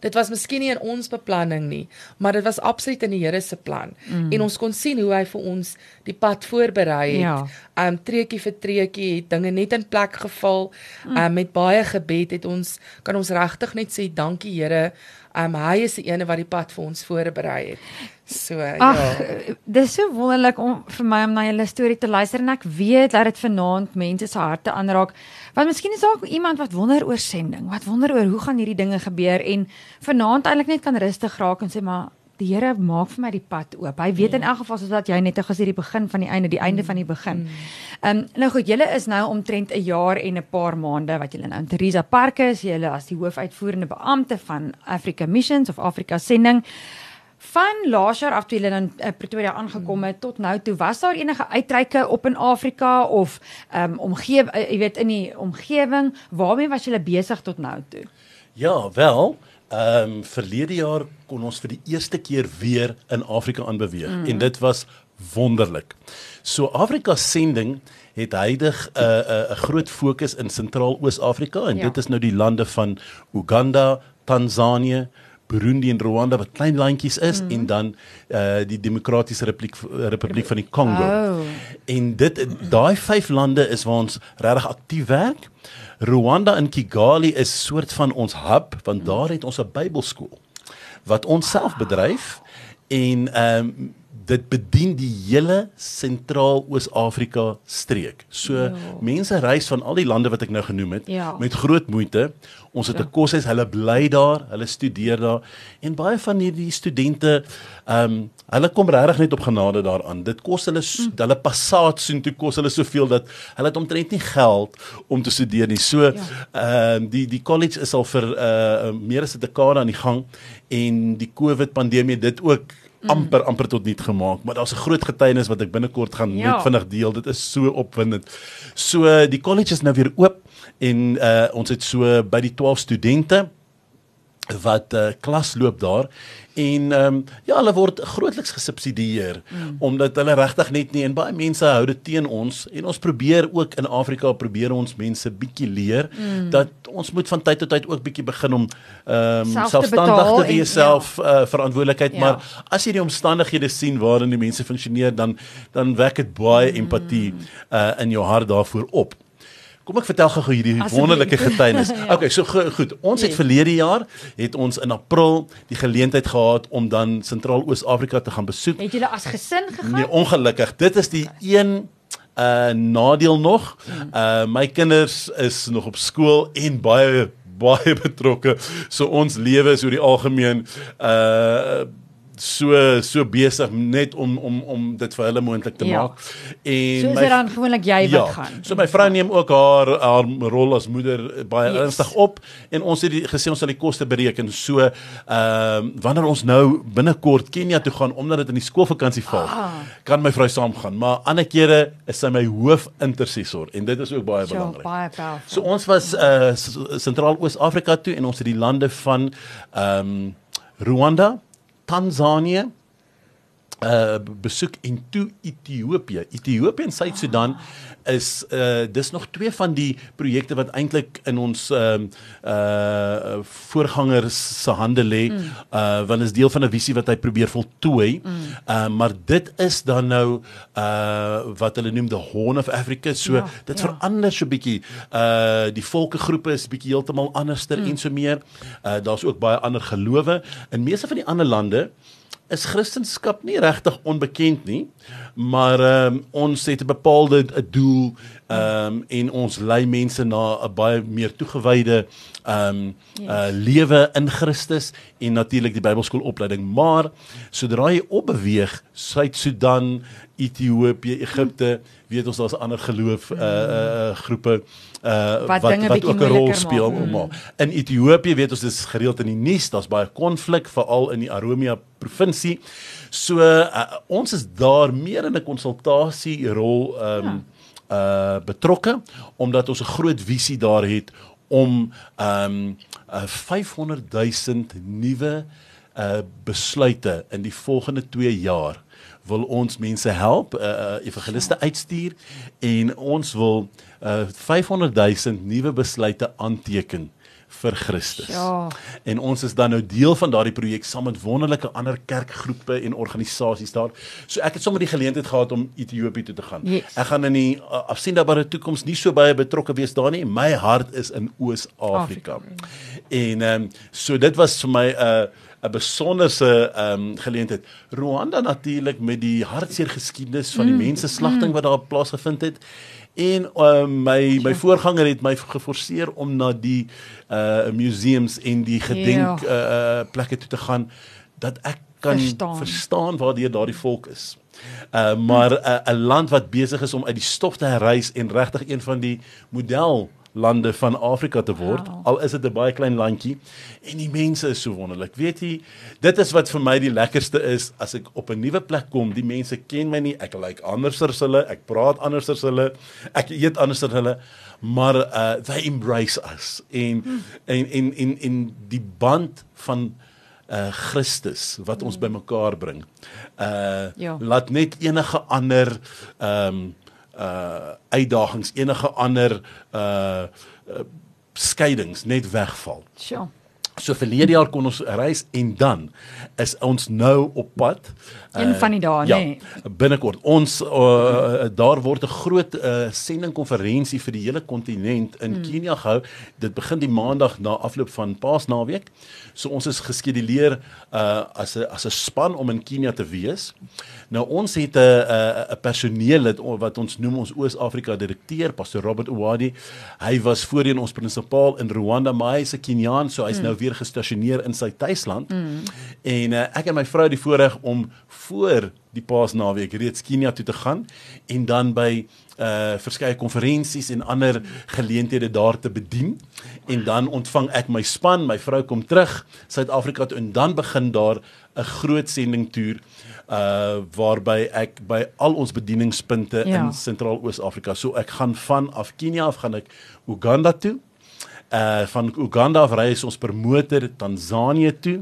Dit was miskien nie in ons beplanning nie, maar dit was absoluut in die Here se plan. Mm. En ons kon sien hoe hy vir ons die pad voorberei het. Ja. Um treetjie vir treetjie het dinge net in plek geval. Mm. Um met baie gebed het ons kan ons regtig net sê dankie Here. Um hy is die ene wat die pad vir ons voorberei het. So Ach, ja. Dis so wonderlik om vir my om na julle storie te luister en ek weet dat dit vanaand mense se harte aanraak. Want miskien is daar iemand wat wonder oor sending, wat wonder oor hoe gaan hierdie dinge gebeur en vanaand eintlik net kan rustig raak en sê maar die Here maak vir my die pad oop. Hy weet ja. in elk geval soos wat jy net gesê die begin van die einde, die einde mm. van die begin. Mm. Ehm um, nou goed, julle is nou omtrent 'n jaar en 'n paar maande wat julle nou in Teresa Park is, julle as die hoofuitvoerende beampte van Africa Missions of Afrika Sending. Van laas jaar af toe julle in uh, Pretoria aangekom het tot nou toe, was daar enige uitreike op in Afrika of ehm um, omgewing, uh, jy weet in die omgewing, waarmee was julle besig tot nou toe? Ja, wel, ehm um, verlede jaar kon ons vir die eerste keer weer in Afrika aanbeweeg mm. en dit was wonderlik. So Afrika sending het heidig 'n uh, 'n uh, 'n groot fokus in Sentraal-Oos-Afrika en ja. dit is nou die lande van Uganda, Tansanië, Burundi en Rwanda wat klein landjies is mm. en dan uh die Demokratiese Republiek Republiek van die Kongo. Oh. En dit daai vyf lande is waar ons regtig aktief werk. Rwanda en Kigali is soort van ons hub want daar het ons 'n Bybelskool wat ons self bedryf en ehm um, dit bedien die hele sentraal-oos-Afrika streek. So ja. mense reis van al die lande wat ek nou genoem het ja. met groot moeite. Ons het 'n ja. koshuis, hulle bly daar, hulle studeer daar en baie van hierdie studente ehm um, hulle kom regtig net op genade daaraan. Dit kos hulle hm. hulle passaat soen toe kos hulle soveel dat hulle het omtrent nie geld om te studeer nie. So ja. ehm ja. uh, die die college is al vir uh meer as 'n dekade aan die gang en die COVID pandemie dit ook Mm. Amper amper tot niet gemaak, maar daar's 'n groot getuienis wat ek binnekort gaan ja. net vinnig deel. Dit is so opwindend. So die college is nou weer oop en uh ons het so by die 12 studente wat uh, klas loop daar en ehm um, ja hulle word grootliks gesubsidieer mm. omdat hulle regtig net nie en baie mense hou dit teen ons en ons probeer ook in Afrika probeer ons mense bietjie leer mm. dat ons moet van tyd tot tyd ook bietjie begin om ehm um, selfstandig te wees self ja. uh, verantwoordelikheid ja. maar as jy die omstandighede sien waarin die mense funksioneer dan dan wek dit baie mm. empatie uh, in jou hart daarvoor op Kom ek vertel gou hierdie wonderlike getuienis. ja. Okay, so go, goed. Ons het nee. verlede jaar het ons in April die geleentheid gehad om dan Sentraal-Oos-Afrika te gaan besoek. Het julle as gesin gegaan? Nee, ongelukkig. Dit is die een uh nadeel nog. Uh my kinders is nog op skool en baie baie betrokke. So ons lewe is oor die algemeen uh so so besig net om om om dit vir hulle moontlik te Ja. maak. En So is dit dan gewoonlik jy ja, wat gaan. So my vrou neem ook haar haar rol as moeder baie Yes. ernstig op en ons het die, gesê ons sal die koste bereken. So ehm uh, wanneer ons nou binnekort Kenia toe gaan omdat dit in die skoolvakansie val, Ah. kan my vrou saamgaan. Maar ander kere is sy my hoofintersessor en dit is ook baie So belangrik. baie powerful. So ons was uh Sentraal-Oos-Afrika toe en ons het die lande van ehm um, Rwanda, Tansanië uh besoek en toe Ethiopië. Ethiopië en Suid-Sudan is uh dis nog twee van die projekte wat eintlik in ons ehm uh, uh voorgangers se hande lê. Mm. Uh want is deel van 'n visie wat hy probeer voltooi. Mm. Uh maar dit is dan nou uh wat hulle noem the Horn of Africa. So Ja, dit ja. verander so 'n bietjie. Uh die volkegroepe is bietjie heeltemal anderster mm. en so meer. Uh daar's ook baie ander gelowe. In meeste van die ander lande is Christendom nie regtig onbekend nie, maar um, ons het 'n bepaalde 'n doel ehm um, en ons lei mense na 'n baie meer toegewyde ehm um, Yes. uh lewe in Christus en natuurlik die Bybelskoolopleiding, maar sodra jy opbeweeg Suid-Sudan, Ethiopië, Egipte, weet ons daar's ander geloof uh, uh groepe uh Wat wat wat ook 'n rol speel maak. om maar in Ethiopië weet ons dis gereeld in die nuus, daar's baie konflik veral in die Oromia provinsie. So uh, ons is daar meer in 'n konsultasie rol ehm um, uh betrokke omdat ons 'n groot visie daar het om ehm um, uh, 500 000 nuwe uh besluite in die volgende 2 jaar wil ons mense help, uh, uh evangeliste uitstuur en ons wil uh 500 000 nuwe besluite aanteken vir Christus. Ja. En ons is dan nou deel van daardie projek saam met wonderlike ander kerkgroepe en organisasies daar. So ek het sommer die geleentheid gehad om Ethiopië toe te gaan. Yes. Ek gaan in die uh, afsienbare toekoms nie so baie betrokke wees daar nie. My hart is in Oos-Afrika. En ehm um, so dit was vir my 'n uh, 'n besonderse ehm um, geleentheid. Rwanda natuurlik met die hartseer geskiedenis van die mm, mense slagting wat daar plaasgevind het. En uh, my my voorganger het my geforseer om na die uh museums en die gedenk uh, uh plekke toe te gaan dat ek kan Verstaan. verstaan, waardeur daardie volk is. Uh maar 'n uh, land wat besig is om uit die stof te herrys en regtig een van die model lande van Afrika te word Wow. al is dit 'n baie klein landjie en die mense is so wonderlik weet jy dit is wat vir my die lekkerste is as ek op 'n nuwe plek kom die mense ken my nie ek lyk like anders as hulle ek praat anders as hulle ek eet anders as hulle maar uh they embrace us en Hmm. en en en en die band van uh Christus wat ons bymekaar bring. Uh Ja. laat net enige ander ehm um, uh uitdagings, enige ander uh, uh skeidings net wegval. Sjoe. So verlede jaar kon ons reis en dan is ons nou op pad. Een van die dae, ja, nê? Binnekort. Ons uh, daar word 'n groot uh, sendingkonferensie vir die hele kontinent in hmm. Kenia gehou. Dit begin die maandag na afloop van Paasnaweek. So ons is geskeduleer uh, as 'n as 'n span om in Kenia te wees. Nou ons het 'n 'n personeel het, wat ons noem ons Oos-Afrika direkteur, Pastor Robert Owadi. Hy was voorheen ons prinsipaal in Rwanda, maar hy is 'n Keniaan, so hy's mm. nou weer gestasioneer in sy tuisland. Mm. En uh, ek en my vrou het die voorreg om voor die Paasnaweek reeds Kenia toe te gaan en dan by uh verskeie konferensies en ander geleenthede daar te bedien en dan ontvang ek my span, my vrou kom terug Suid-Afrika toe en dan begin daar 'n groot sendingtoer uh waarby ek by al ons bedieningspunte Ja. ja. in Sentraal-Oos-Afrika. So ek gaan van af Kenia af gaan ek Uganda toe. Uh van Uganda af ry ons per motor Tansanië toe.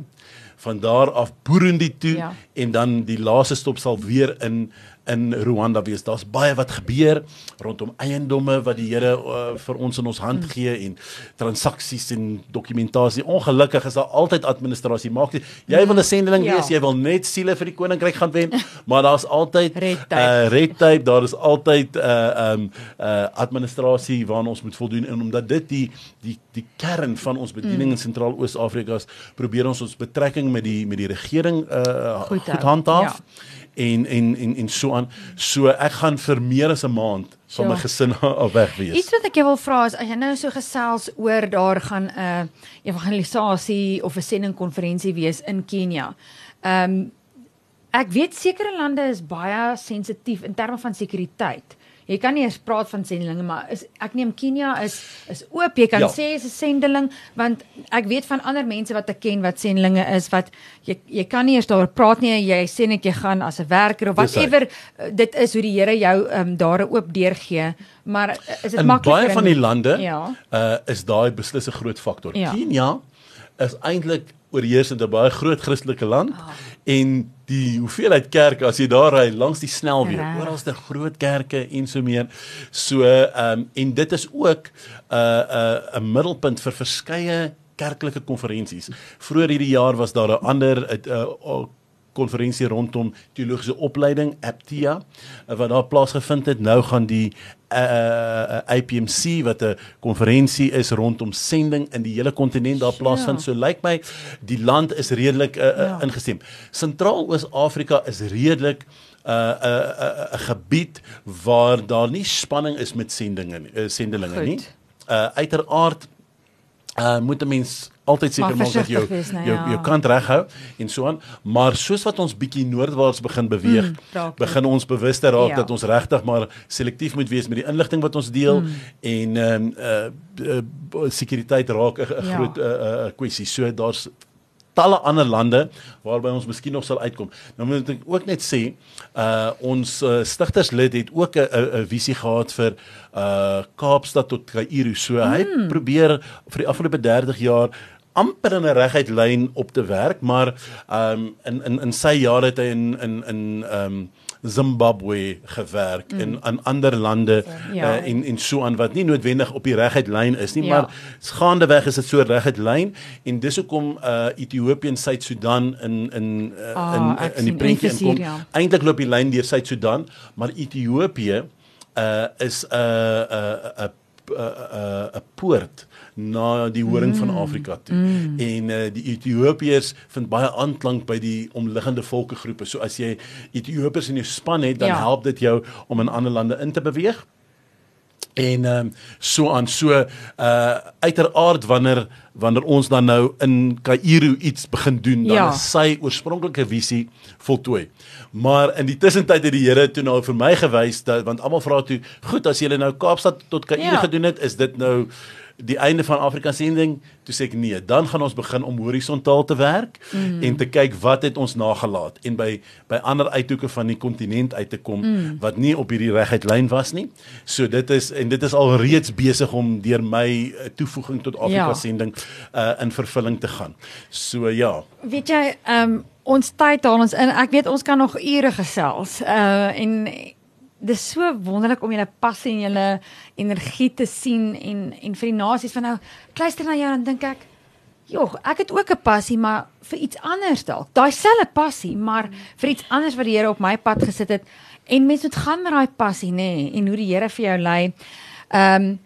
Van daar af Burundi toe Ja. ja. en dan die laaste stop sal weer in in Rwanda wees. Daar's baie wat gebeur rondom eiendomme wat die Here uh, vir ons in ons hand Hmm. gee en transaksies en dokumentasie. Ongelukkig is daar altyd administrasie. Maak nie jy wil 'n sendeling Ja. wees, jy wil net siele vir die koninkryk gaan wen, maar daar's altyd Red tape. uh red tape, daar is altyd uh um uh administrasie waaraan ons moet voldoen en omdat dit die die die kern van ons bediening mm. in Sentraal-Oos-Afrika is, probeer ons ons betrekking met die met die regering uh Goed goed handhaaf. Ja. Ja en en en en so aan. So ek gaan vir meer as 'n maand van my Sure. gesin af weg wees. Iets wat ek jou wil vra is as jy nou so gesels oor daar gaan 'n uh, evangelisasie of 'n sendingkonferensie wees in Kenia. Ehm um, ek weet sekere lande is baie sensitief in terme van sekuriteit. Jy kan nie eens praat van sendelinge maar is ek neem Kenia is is oop. Jy kan Ja. sê is 'n sendeling want ek weet van ander mense wat ek ken wat sendelinge is wat jy jy kan nie eers daaroor praat nie. Jy sê net jy gaan as 'n werker of whatever uh, dit is hoe die Here jou ehm um, daar 'n oop deur gee. Maar uh, is dit In makliker baie van die lande Ja. uh is daai beslis 'n groot faktor. Ja. Kenia is eintlik oorheersend 'n baie groot Christelike land Ah. en die hoeveelheid kerke as jy daar ry langs die snelweë, Reg. oralste groot kerke en so meer. So ehm um, en dit is ook 'n uh, 'n uh, 'n middelpunt vir verskeie kerklike konferensies. Vroeger hierdie jaar was daar 'n ander 'n uh, konferensie rondom teologiese opleiding Aptia uh, wat daar plaasgevind het. Nou gaan die uh, uh, IPMC wat 'n konferensie is rondom sending in die hele kontinent daar plaasvind. So lyk my die land is redelik uh, uh, Ja. ingestem. Sentraal-Oos-Afrika is redelik 'n uh, 'n uh, 'n uh, 'n gebied waar daar nie spanning is met sendinge uh, sendelinge Goed. nie. Uh uiteraard uh moet 'n mens altyd seker maak dat jou wees, nou jou ja. jou kant reghou en so aan, maar soos wat ons bietjie noordwaarts begin beweeg, Mm, begin ons bewus te raak Ja. dat ons regtig maar selektief moet wees met die inligting wat ons deel Mm. en ehm um, uh, uh sekuriteit raak 'n 'n Ja. groot 'n uh, uh, kwessie. So daar's talle ander lande waarby ons miskien nog sal uitkom. Nou moet ek ook net sê, uh ons uh, stigterslid het ook 'n 'n visie gehad vir uh Kaapstad tot Kaïro. So mm. hy Hmm. probeer vir die afgelope 30 jaar amper in 'n reguit lyn op te werk, maar um in in in sy jare het hy in in in um Zimbabwe gewerk mm. en aan ander lande Ja. uh, en en so aan wat nie noodwendig op die reguit lyn is nie, Ja. maar gaandeweg is dit so reguit lyn en dis hoekom uh Ethiopië en Suid-Sudan in in uh, Ah, in in die prentjie inkom. ja. Eintlik loop die lyn deur Suid-Sudan, maar Ethiopië uh is 'n 'n 'n 'n 'n poort na die horing mm. van Afrika toe. Mm. En uh, die Ethiopiërs vind baie aanklank by die omliggende volkegroepe. So as jy Ethiopiërs in jou span het, dan Ja. help dit jou om in ander lande in te beweeg. En ehm um, so aan so uh uiteraard wanneer wanneer ons dan nou in Kaïro iets begin doen dan Ja. is sy oorspronklike visie voltooi. Maar in die tussentyd het die Here toe nou vir my gewys dat want almal vra toe, goed as jy nou Kaapstad tot Kaïro ja. gedoen het, is dit nou die einde van Afrika sending? Toe sê ek nee, dan gaan ons begin om horisontaal te werk mm. en te kyk wat het ons nagelaat en by by ander uithoeke van die kontinent uit te kom mm. wat nie op hierdie reguit lyn was nie. So dit is en dit is al reeds besig om deur my uh, toevoeging tot Afrika Ja. ja. sending uh, in vervulling te gaan. So ja. Weet jy, ehm um, ons tyd haal ons in. Ek weet ons kan nog ure gesels. Uh en dis so wonderlik om julle passie en julle energie te sien en en vir die nasies van nou kluister na jou en dink ek Jogg, ek het ook 'n passie, maar vir iets anders dalk. Daai selfe passie, maar vir iets anders wat die Here op my pad gesit het. En mens moet gaan met daai passie, nê, nee, en hoe die Here vir jou lei. Ehm um,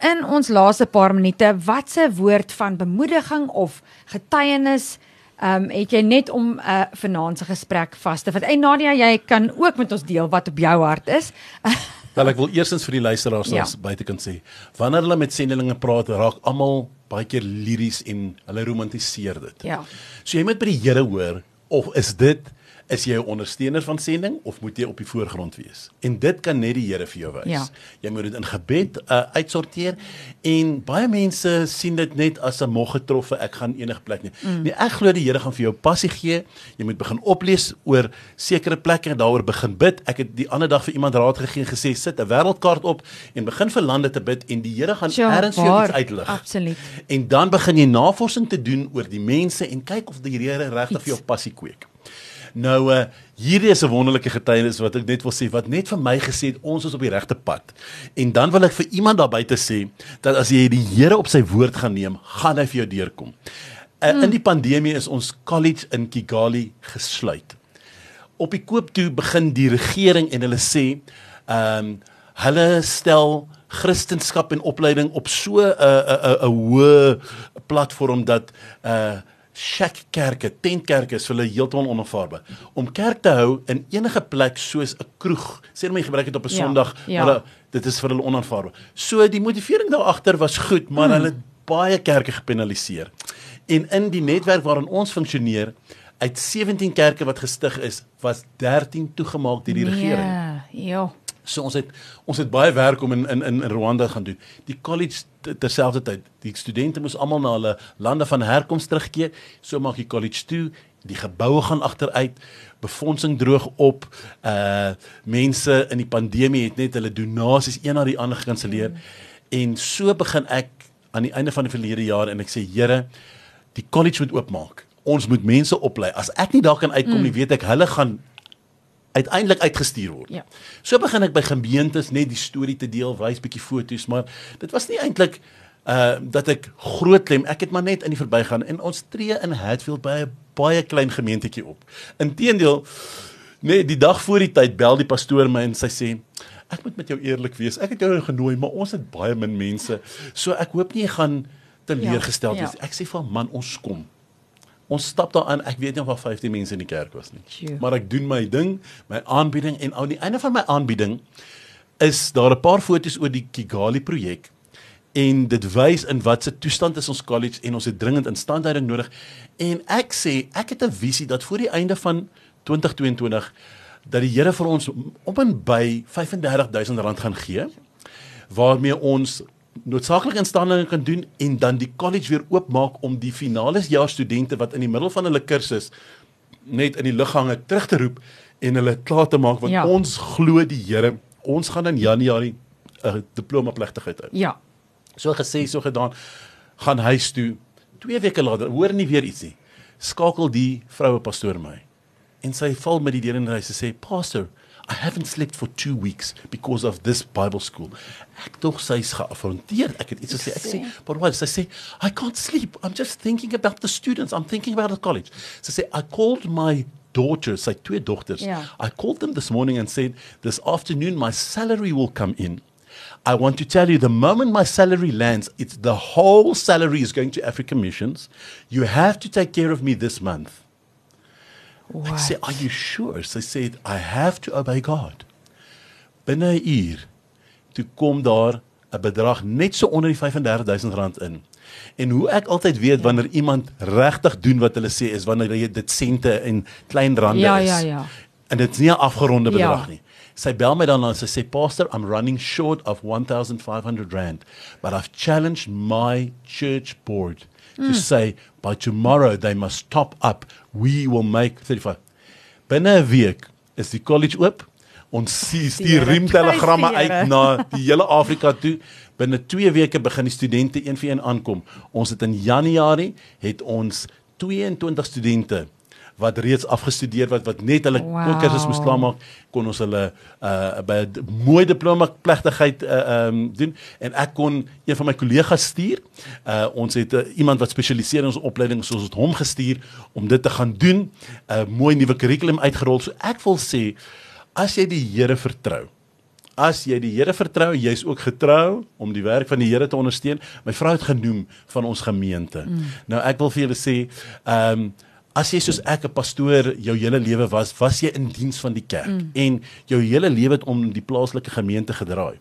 in ons laaste paar minute, watse woord van bemoediging of getuienis ehm um, het jy net om 'n uh, vanaand se gesprek vas te vat. En Nadia, jy kan ook met ons deel wat op jou hart is. Wel ek wil eerstens vir die luisteraars Ja. ja. buitekant sê, wanneer hulle met sendinge praat, raak almal baie keer liries en hulle romantiseer dit. Ja. So jy moet by die Here hoor of is dit is jy 'n ondersteuner van sending of moet jy op die voorgrond wees? En dit kan net die Here vir jou wys. Ja. Jy moet dit in gebed uh, uitsorteer en baie mense sien dit net as 'n mog getroffe, ek gaan enige plek nie. Mm. Nee, ek glo die Here gaan vir jou passie gee. Jy moet begin oplees oor sekere plekke en daaroor begin bid. Ek het die ander dag vir iemand raad gegee en gesê sit 'n wêreldkaart op en begin vir lande te bid en die Here gaan Ja, ergens vir jou iets uitlig. Absoluut. En dan begin jy navorsing te doen oor die mense en kyk of die Here regtig vir jou passie kweek. Nou uh hierdie is 'n wonderlike getuienis wat ek net wil sê wat net vir my gesê het ons is op die regte pad. En dan wil ek vir iemand daar buite sê dat as jy die Here op sy woord gaan neem, gaan hy vir jou deurkom. Uh, mm. In die pandemie is ons college in Kigali gesluit. Op die koop toe begin die regering en hulle sê ehm um, hulle stel Christendom en opleiding op so 'n 'n 'n 'n hoë platform dat uh shack kerke, tentkerke is vir hulle heeltemal onaanvaarbaar. Om kerk te hou in enige plek soos 'n kroeg, sê my gebruik dit op 'n Ja, Sondag, ja. hulle dit is vir hulle onaanvaarbaar. So die motivering daar agter was goed, maar Hmm. hulle het baie kerke gepenaliseer. En in die netwerk waarin ons funksioneer, uit 17 kerke wat gestig is, was 13 toegemaak deur die regering. Nee, ja. So ons het ons het baie werk om in in in Rwanda gaan doen. Die college terselfdertyd, die studente moes almal na hulle lande van herkoms terugkeer. So maak die college toe, die geboue gaan agteruit, befondsing droog op. Uh mense in die pandemie het net hulle donasies een na die ander gekanselleer. En so begin ek aan die einde van die verlede jaar en ek sê Here, die college moet oopmaak. Ons moet mense oplei. As ek nie daar kan uitkom mm. nie, weet ek hulle gaan uiteindelik uitgestuur word. Ja. So begin ek by gemeentes net die storie te deel, wys bietjie foto's, maar dit was nie eintlik uh dat ek groot klem. Ek het maar net in die verbygaan en ons tree in Hatfield by 'n baie klein gemeentetjie op. Inteendeel, nee, die dag voor die tyd bel die pastoor my en sy sê Ek moet met jou eerlik wees. Ek het jou genooi, maar ons het baie min mense. So ek hoop nie jy gaan teleurgesteld Ja, wees. ja. Ek sê vir man, ons kom. Ons stap daarin. Ek weet nie of daar 15 mense in die kerk was nie. Sjoe. Maar ek doen my ding, my aanbieding en aan die einde van my aanbieding is daar 'n paar foto's oor die Kigali projek en dit wys in watse toestand is ons college en ons het dringend instandhouding nodig. En ek sê ek het 'n visie dat voor die einde van 2022 dat die Here vir ons om en by R35000 rand gaan gee waarmee ons noodsaaklike instellinge kan doen en dan die college weer oopmaak om die finale jaar studente wat in die middel van hulle kursus net in die lughange terug te roep en hulle klaar te maak want Ja. ons glo die Here ons gaan in Januarie 'n diploma plegtigheid hou. Ja. So gesê, so gedaan, gaan huis toe. 2 weke later, hoor nie weer iets nie. Skakel die vroue pastoor my. En sy val met die deur in die huis en sê, "Pastor, I haven't slept for 2 weeks because of this Bible school." Ek dog sy's. Ek het iets gesê. Ek sê, "But why?" Sy sê, "I can't sleep. I'm just thinking about the students. I'm thinking about the college." Sy sê, "I called my daughters, sy twee dogters. Ja. I called them this morning and said, "This afternoon my salary will come in." I want to tell you the moment my salary lands, it's the whole salary is going to African missions. You have to take care of me this month. I What? said, Are you sure? Sy sê, I have to obey God. Binne 'n uur toe kom daar 'n bedrag net so onder die 35000 rand in. En hoe ek altyd weet wanneer iemand regtig doen wat hulle sê is wanneer jy dit sente en klein rande Ja, is. ja, ja. En dit is nie 'n afgeronde Ja. bedrag nie. Sy bel my dan en sy sê pastor I'm running short of 1500 rand but I've challenged my church board to say by tomorrow they must top up. We will make 35 Binne 'n week is die college oop. Ons stuur stuur Here, riemtelegramme die uit na die hele Afrika toe. Binne 2 weke begin die studente een vir een aankom. Ons het in Januarie het ons 22 studente wat reeds afgestudeer wat wat net hulle Wow. kursus moes klaarmaak kon ons hulle uh by 'n mooi diploma plegtigheid uh um doen en ek kon een van my kollegas stuur. Uh ons het uh, iemand wat spesialiseer in ons opleiding, so ons het hom gestuur om dit te gaan doen. 'n uh, Mooi nuwe kurrikulum uitgerol. So ek wil sê as jy die Here vertrou, As jy die Here vertrou, jy's ook getrou om die werk van die Here te ondersteun. My vrou het genoem van ons gemeente. Mm. Nou ek wil vir julle sê, ehm um, as jy soos ek 'n pastoor jou hele lewe was, was jy in diens van die kerk mm. en jou hele lewe het om die plaaslike gemeente gedraai.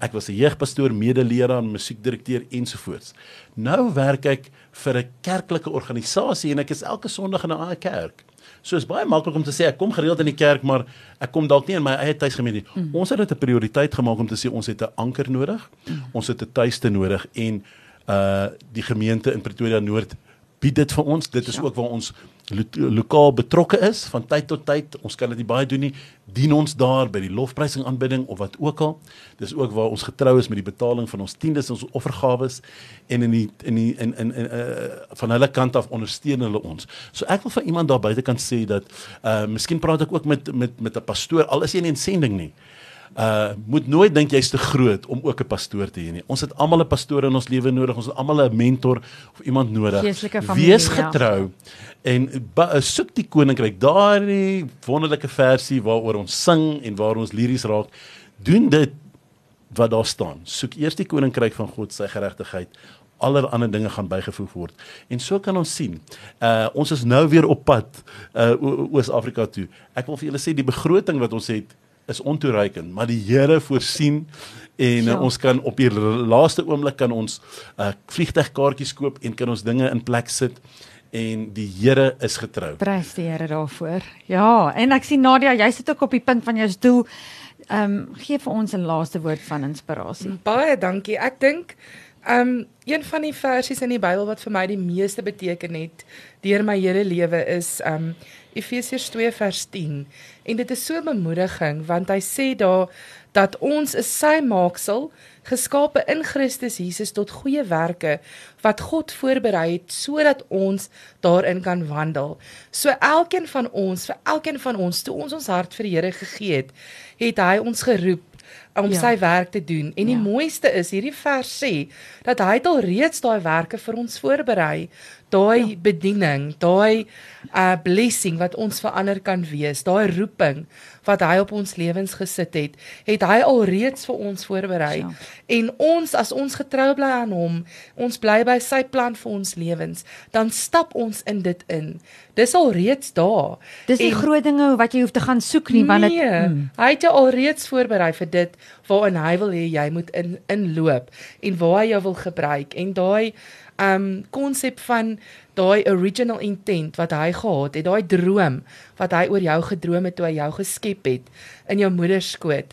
Ek was 'n jeugpastoor, medeleraar, musiekdirekteur ensovoorts. Nou werk ek vir 'n kerklike organisasie en ek is elke Sondag in 'n ander kerk. So is baie maklik om te sê ek kom gereeld in die kerk, maar ek kom dalk nie in my eie tuisgemeente nie. Mm. Ons het dit 'n prioriteit gemaak om te sê ons het 'n anker nodig. Mm. Ons het 'n tuiste nodig en uh die gemeente in Pretoria Noord bied dit vir ons. Dit is Ja. ook waar ons lo lokaal betrokke is van tyd tot tyd. Ons kan dit nie baie doen nie. Dien ons daar by die lofprysing aanbidding of wat ook al. Dis ook waar ons getrou is met die betaling van ons tiendes en ons offergawes en in die in die in in, in uh, van hulle kant af ondersteun hulle ons. So ek wil vir iemand daar buite kan sê dat uh miskien praat ek ook met met met 'n pastoor al is jy nie in sending nie. Uh moet nooit dink jy's te groot om ook 'n pastoor te hê nie. Ons het almal 'n pastoor in ons lewe nodig. Ons het almal 'n mentor of iemand nodig. Familie, Wees ja. getrou en ba- uh, soek die koninkryk. Daardie wonderlike versie waaroor ons sing en waar ons liries raak. Doen dit wat daar staan. Soek eers die koninkryk van God, sy geregtigheid. allerlei dinge gaan bygevoeg word. En so kan ons sien. Uh ons is nou weer op pad uh Oos-Afrika toe. Ek wil vir julle sê die begroting wat ons het is ontoereikend, maar die Here voorsien en ja. uh, ons kan op die laaste oomblik kan ons uh vliegtuigkaartjies koop en kan ons dinge in plek sit en die Here is getrou. Prys die Here daarvoor. Ja, en ek sien Nadia, jy sit ook op die punt van jou stoel. Ehm um, gee vir ons 'n laaste woord van inspirasie. Baie dankie. Ek dink um, een van die versies in die Bybel wat vir my die meeste beteken het deur my hele lewe is ehm um, Efesiërs 2 vers 10. En dit is so bemoediging want hy sê daar dat ons is sy maaksel geskape in Christus Jesus tot goeie werke wat God voorberei het sodat ons daarin kan wandel. So elkeen van ons, vir elkeen van ons, toe ons ons hart vir die Here gegee het, het hy ons geroep om ja. sy werk te doen. En die ja. mooiste is hierdie vers sê dat hy het al reeds daai werke vir ons voorberei. Daai ja. bediening, daai uh blessing wat ons verander kan wees, daai roeping wat hy op ons lewens gesit het, het hy al reeds vir ons voorberei. Ja. En ons as ons getrou bly aan hom, ons bly by sy plan vir ons lewens, dan stap ons in dit in. Dis al reeds daar. Dis nie groot dinge wat jy hoef te gaan soek nie, want dit nee, mm. hy het jou al reeds voorberei vir dit waarin hy wil hê jy moet in inloop en waar hy jou wil gebruik en daai um konsep van daai original intent wat hy gehad het, daai droom wat hy oor jou gedroom het toe hy jou geskep het in jou moeder skoot.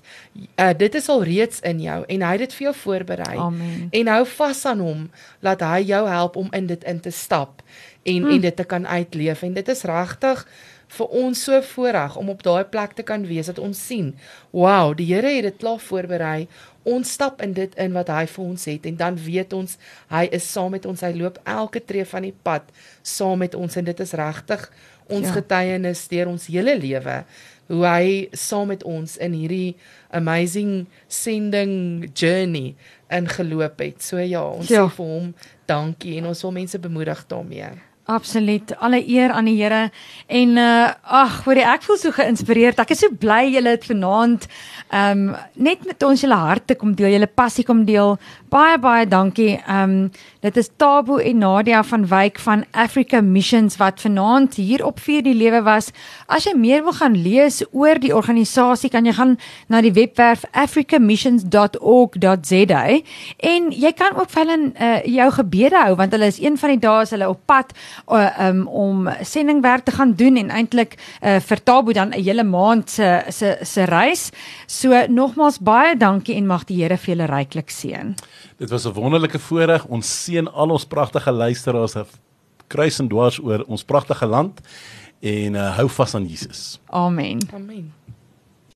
Uh dit is al reeds in jou en hy het dit vir jou voorberei. Amen. En hou vas aan hom laat hy jou help om in dit in te stap en hmm. en dit te kan uitleef en dit is regtig vir ons so voorreg om op daai plek te kan wees dat ons sien, wow, die Here het dit klaar voorberei. Ons stap in dit in wat hy vir ons het en dan weet ons hy is saam met ons. Hy loop elke tree van die pad saam met ons en dit is regtig ons ja. getuienis deur ons hele lewe hoe hy saam met ons in hierdie amazing sending journey ingeloop het. So ja, ons ja. sê vir hom dankie en ons wil mense bemoedig daarmee. Absoluut. Alle eer aan die Here. En uh ag, hoor ek voel so geïnspireerd. Ek is so bly julle het vanaand ehm um, net met ons julle harte kom deel, julle passie kom deel. Baie baie dankie. Ehm um, dit is Tabo en Nadia van Wyk van Africa Missions wat vanaand hier op vir die lewe was. As jy meer wil gaan lees oor die organisasie, kan jy gaan na die webwerf africamissions.org.za en jy kan ook vir hulle uh, jou gebede hou want hulle is een van die dae as hulle op pad uh, um, om sendingwerk te gaan doen en eintlik uh, vir Tabo dan 'n hele maand se se se reis. So nogmaals baie dankie en mag die Here vir julle ryklik seën. Dit was 'n wonderlike voorreg. Ons seën al ons pragtige luisteraars kruis en dwars oor ons pragtige land en uh, hou vas aan Jesus. Amen. Amen.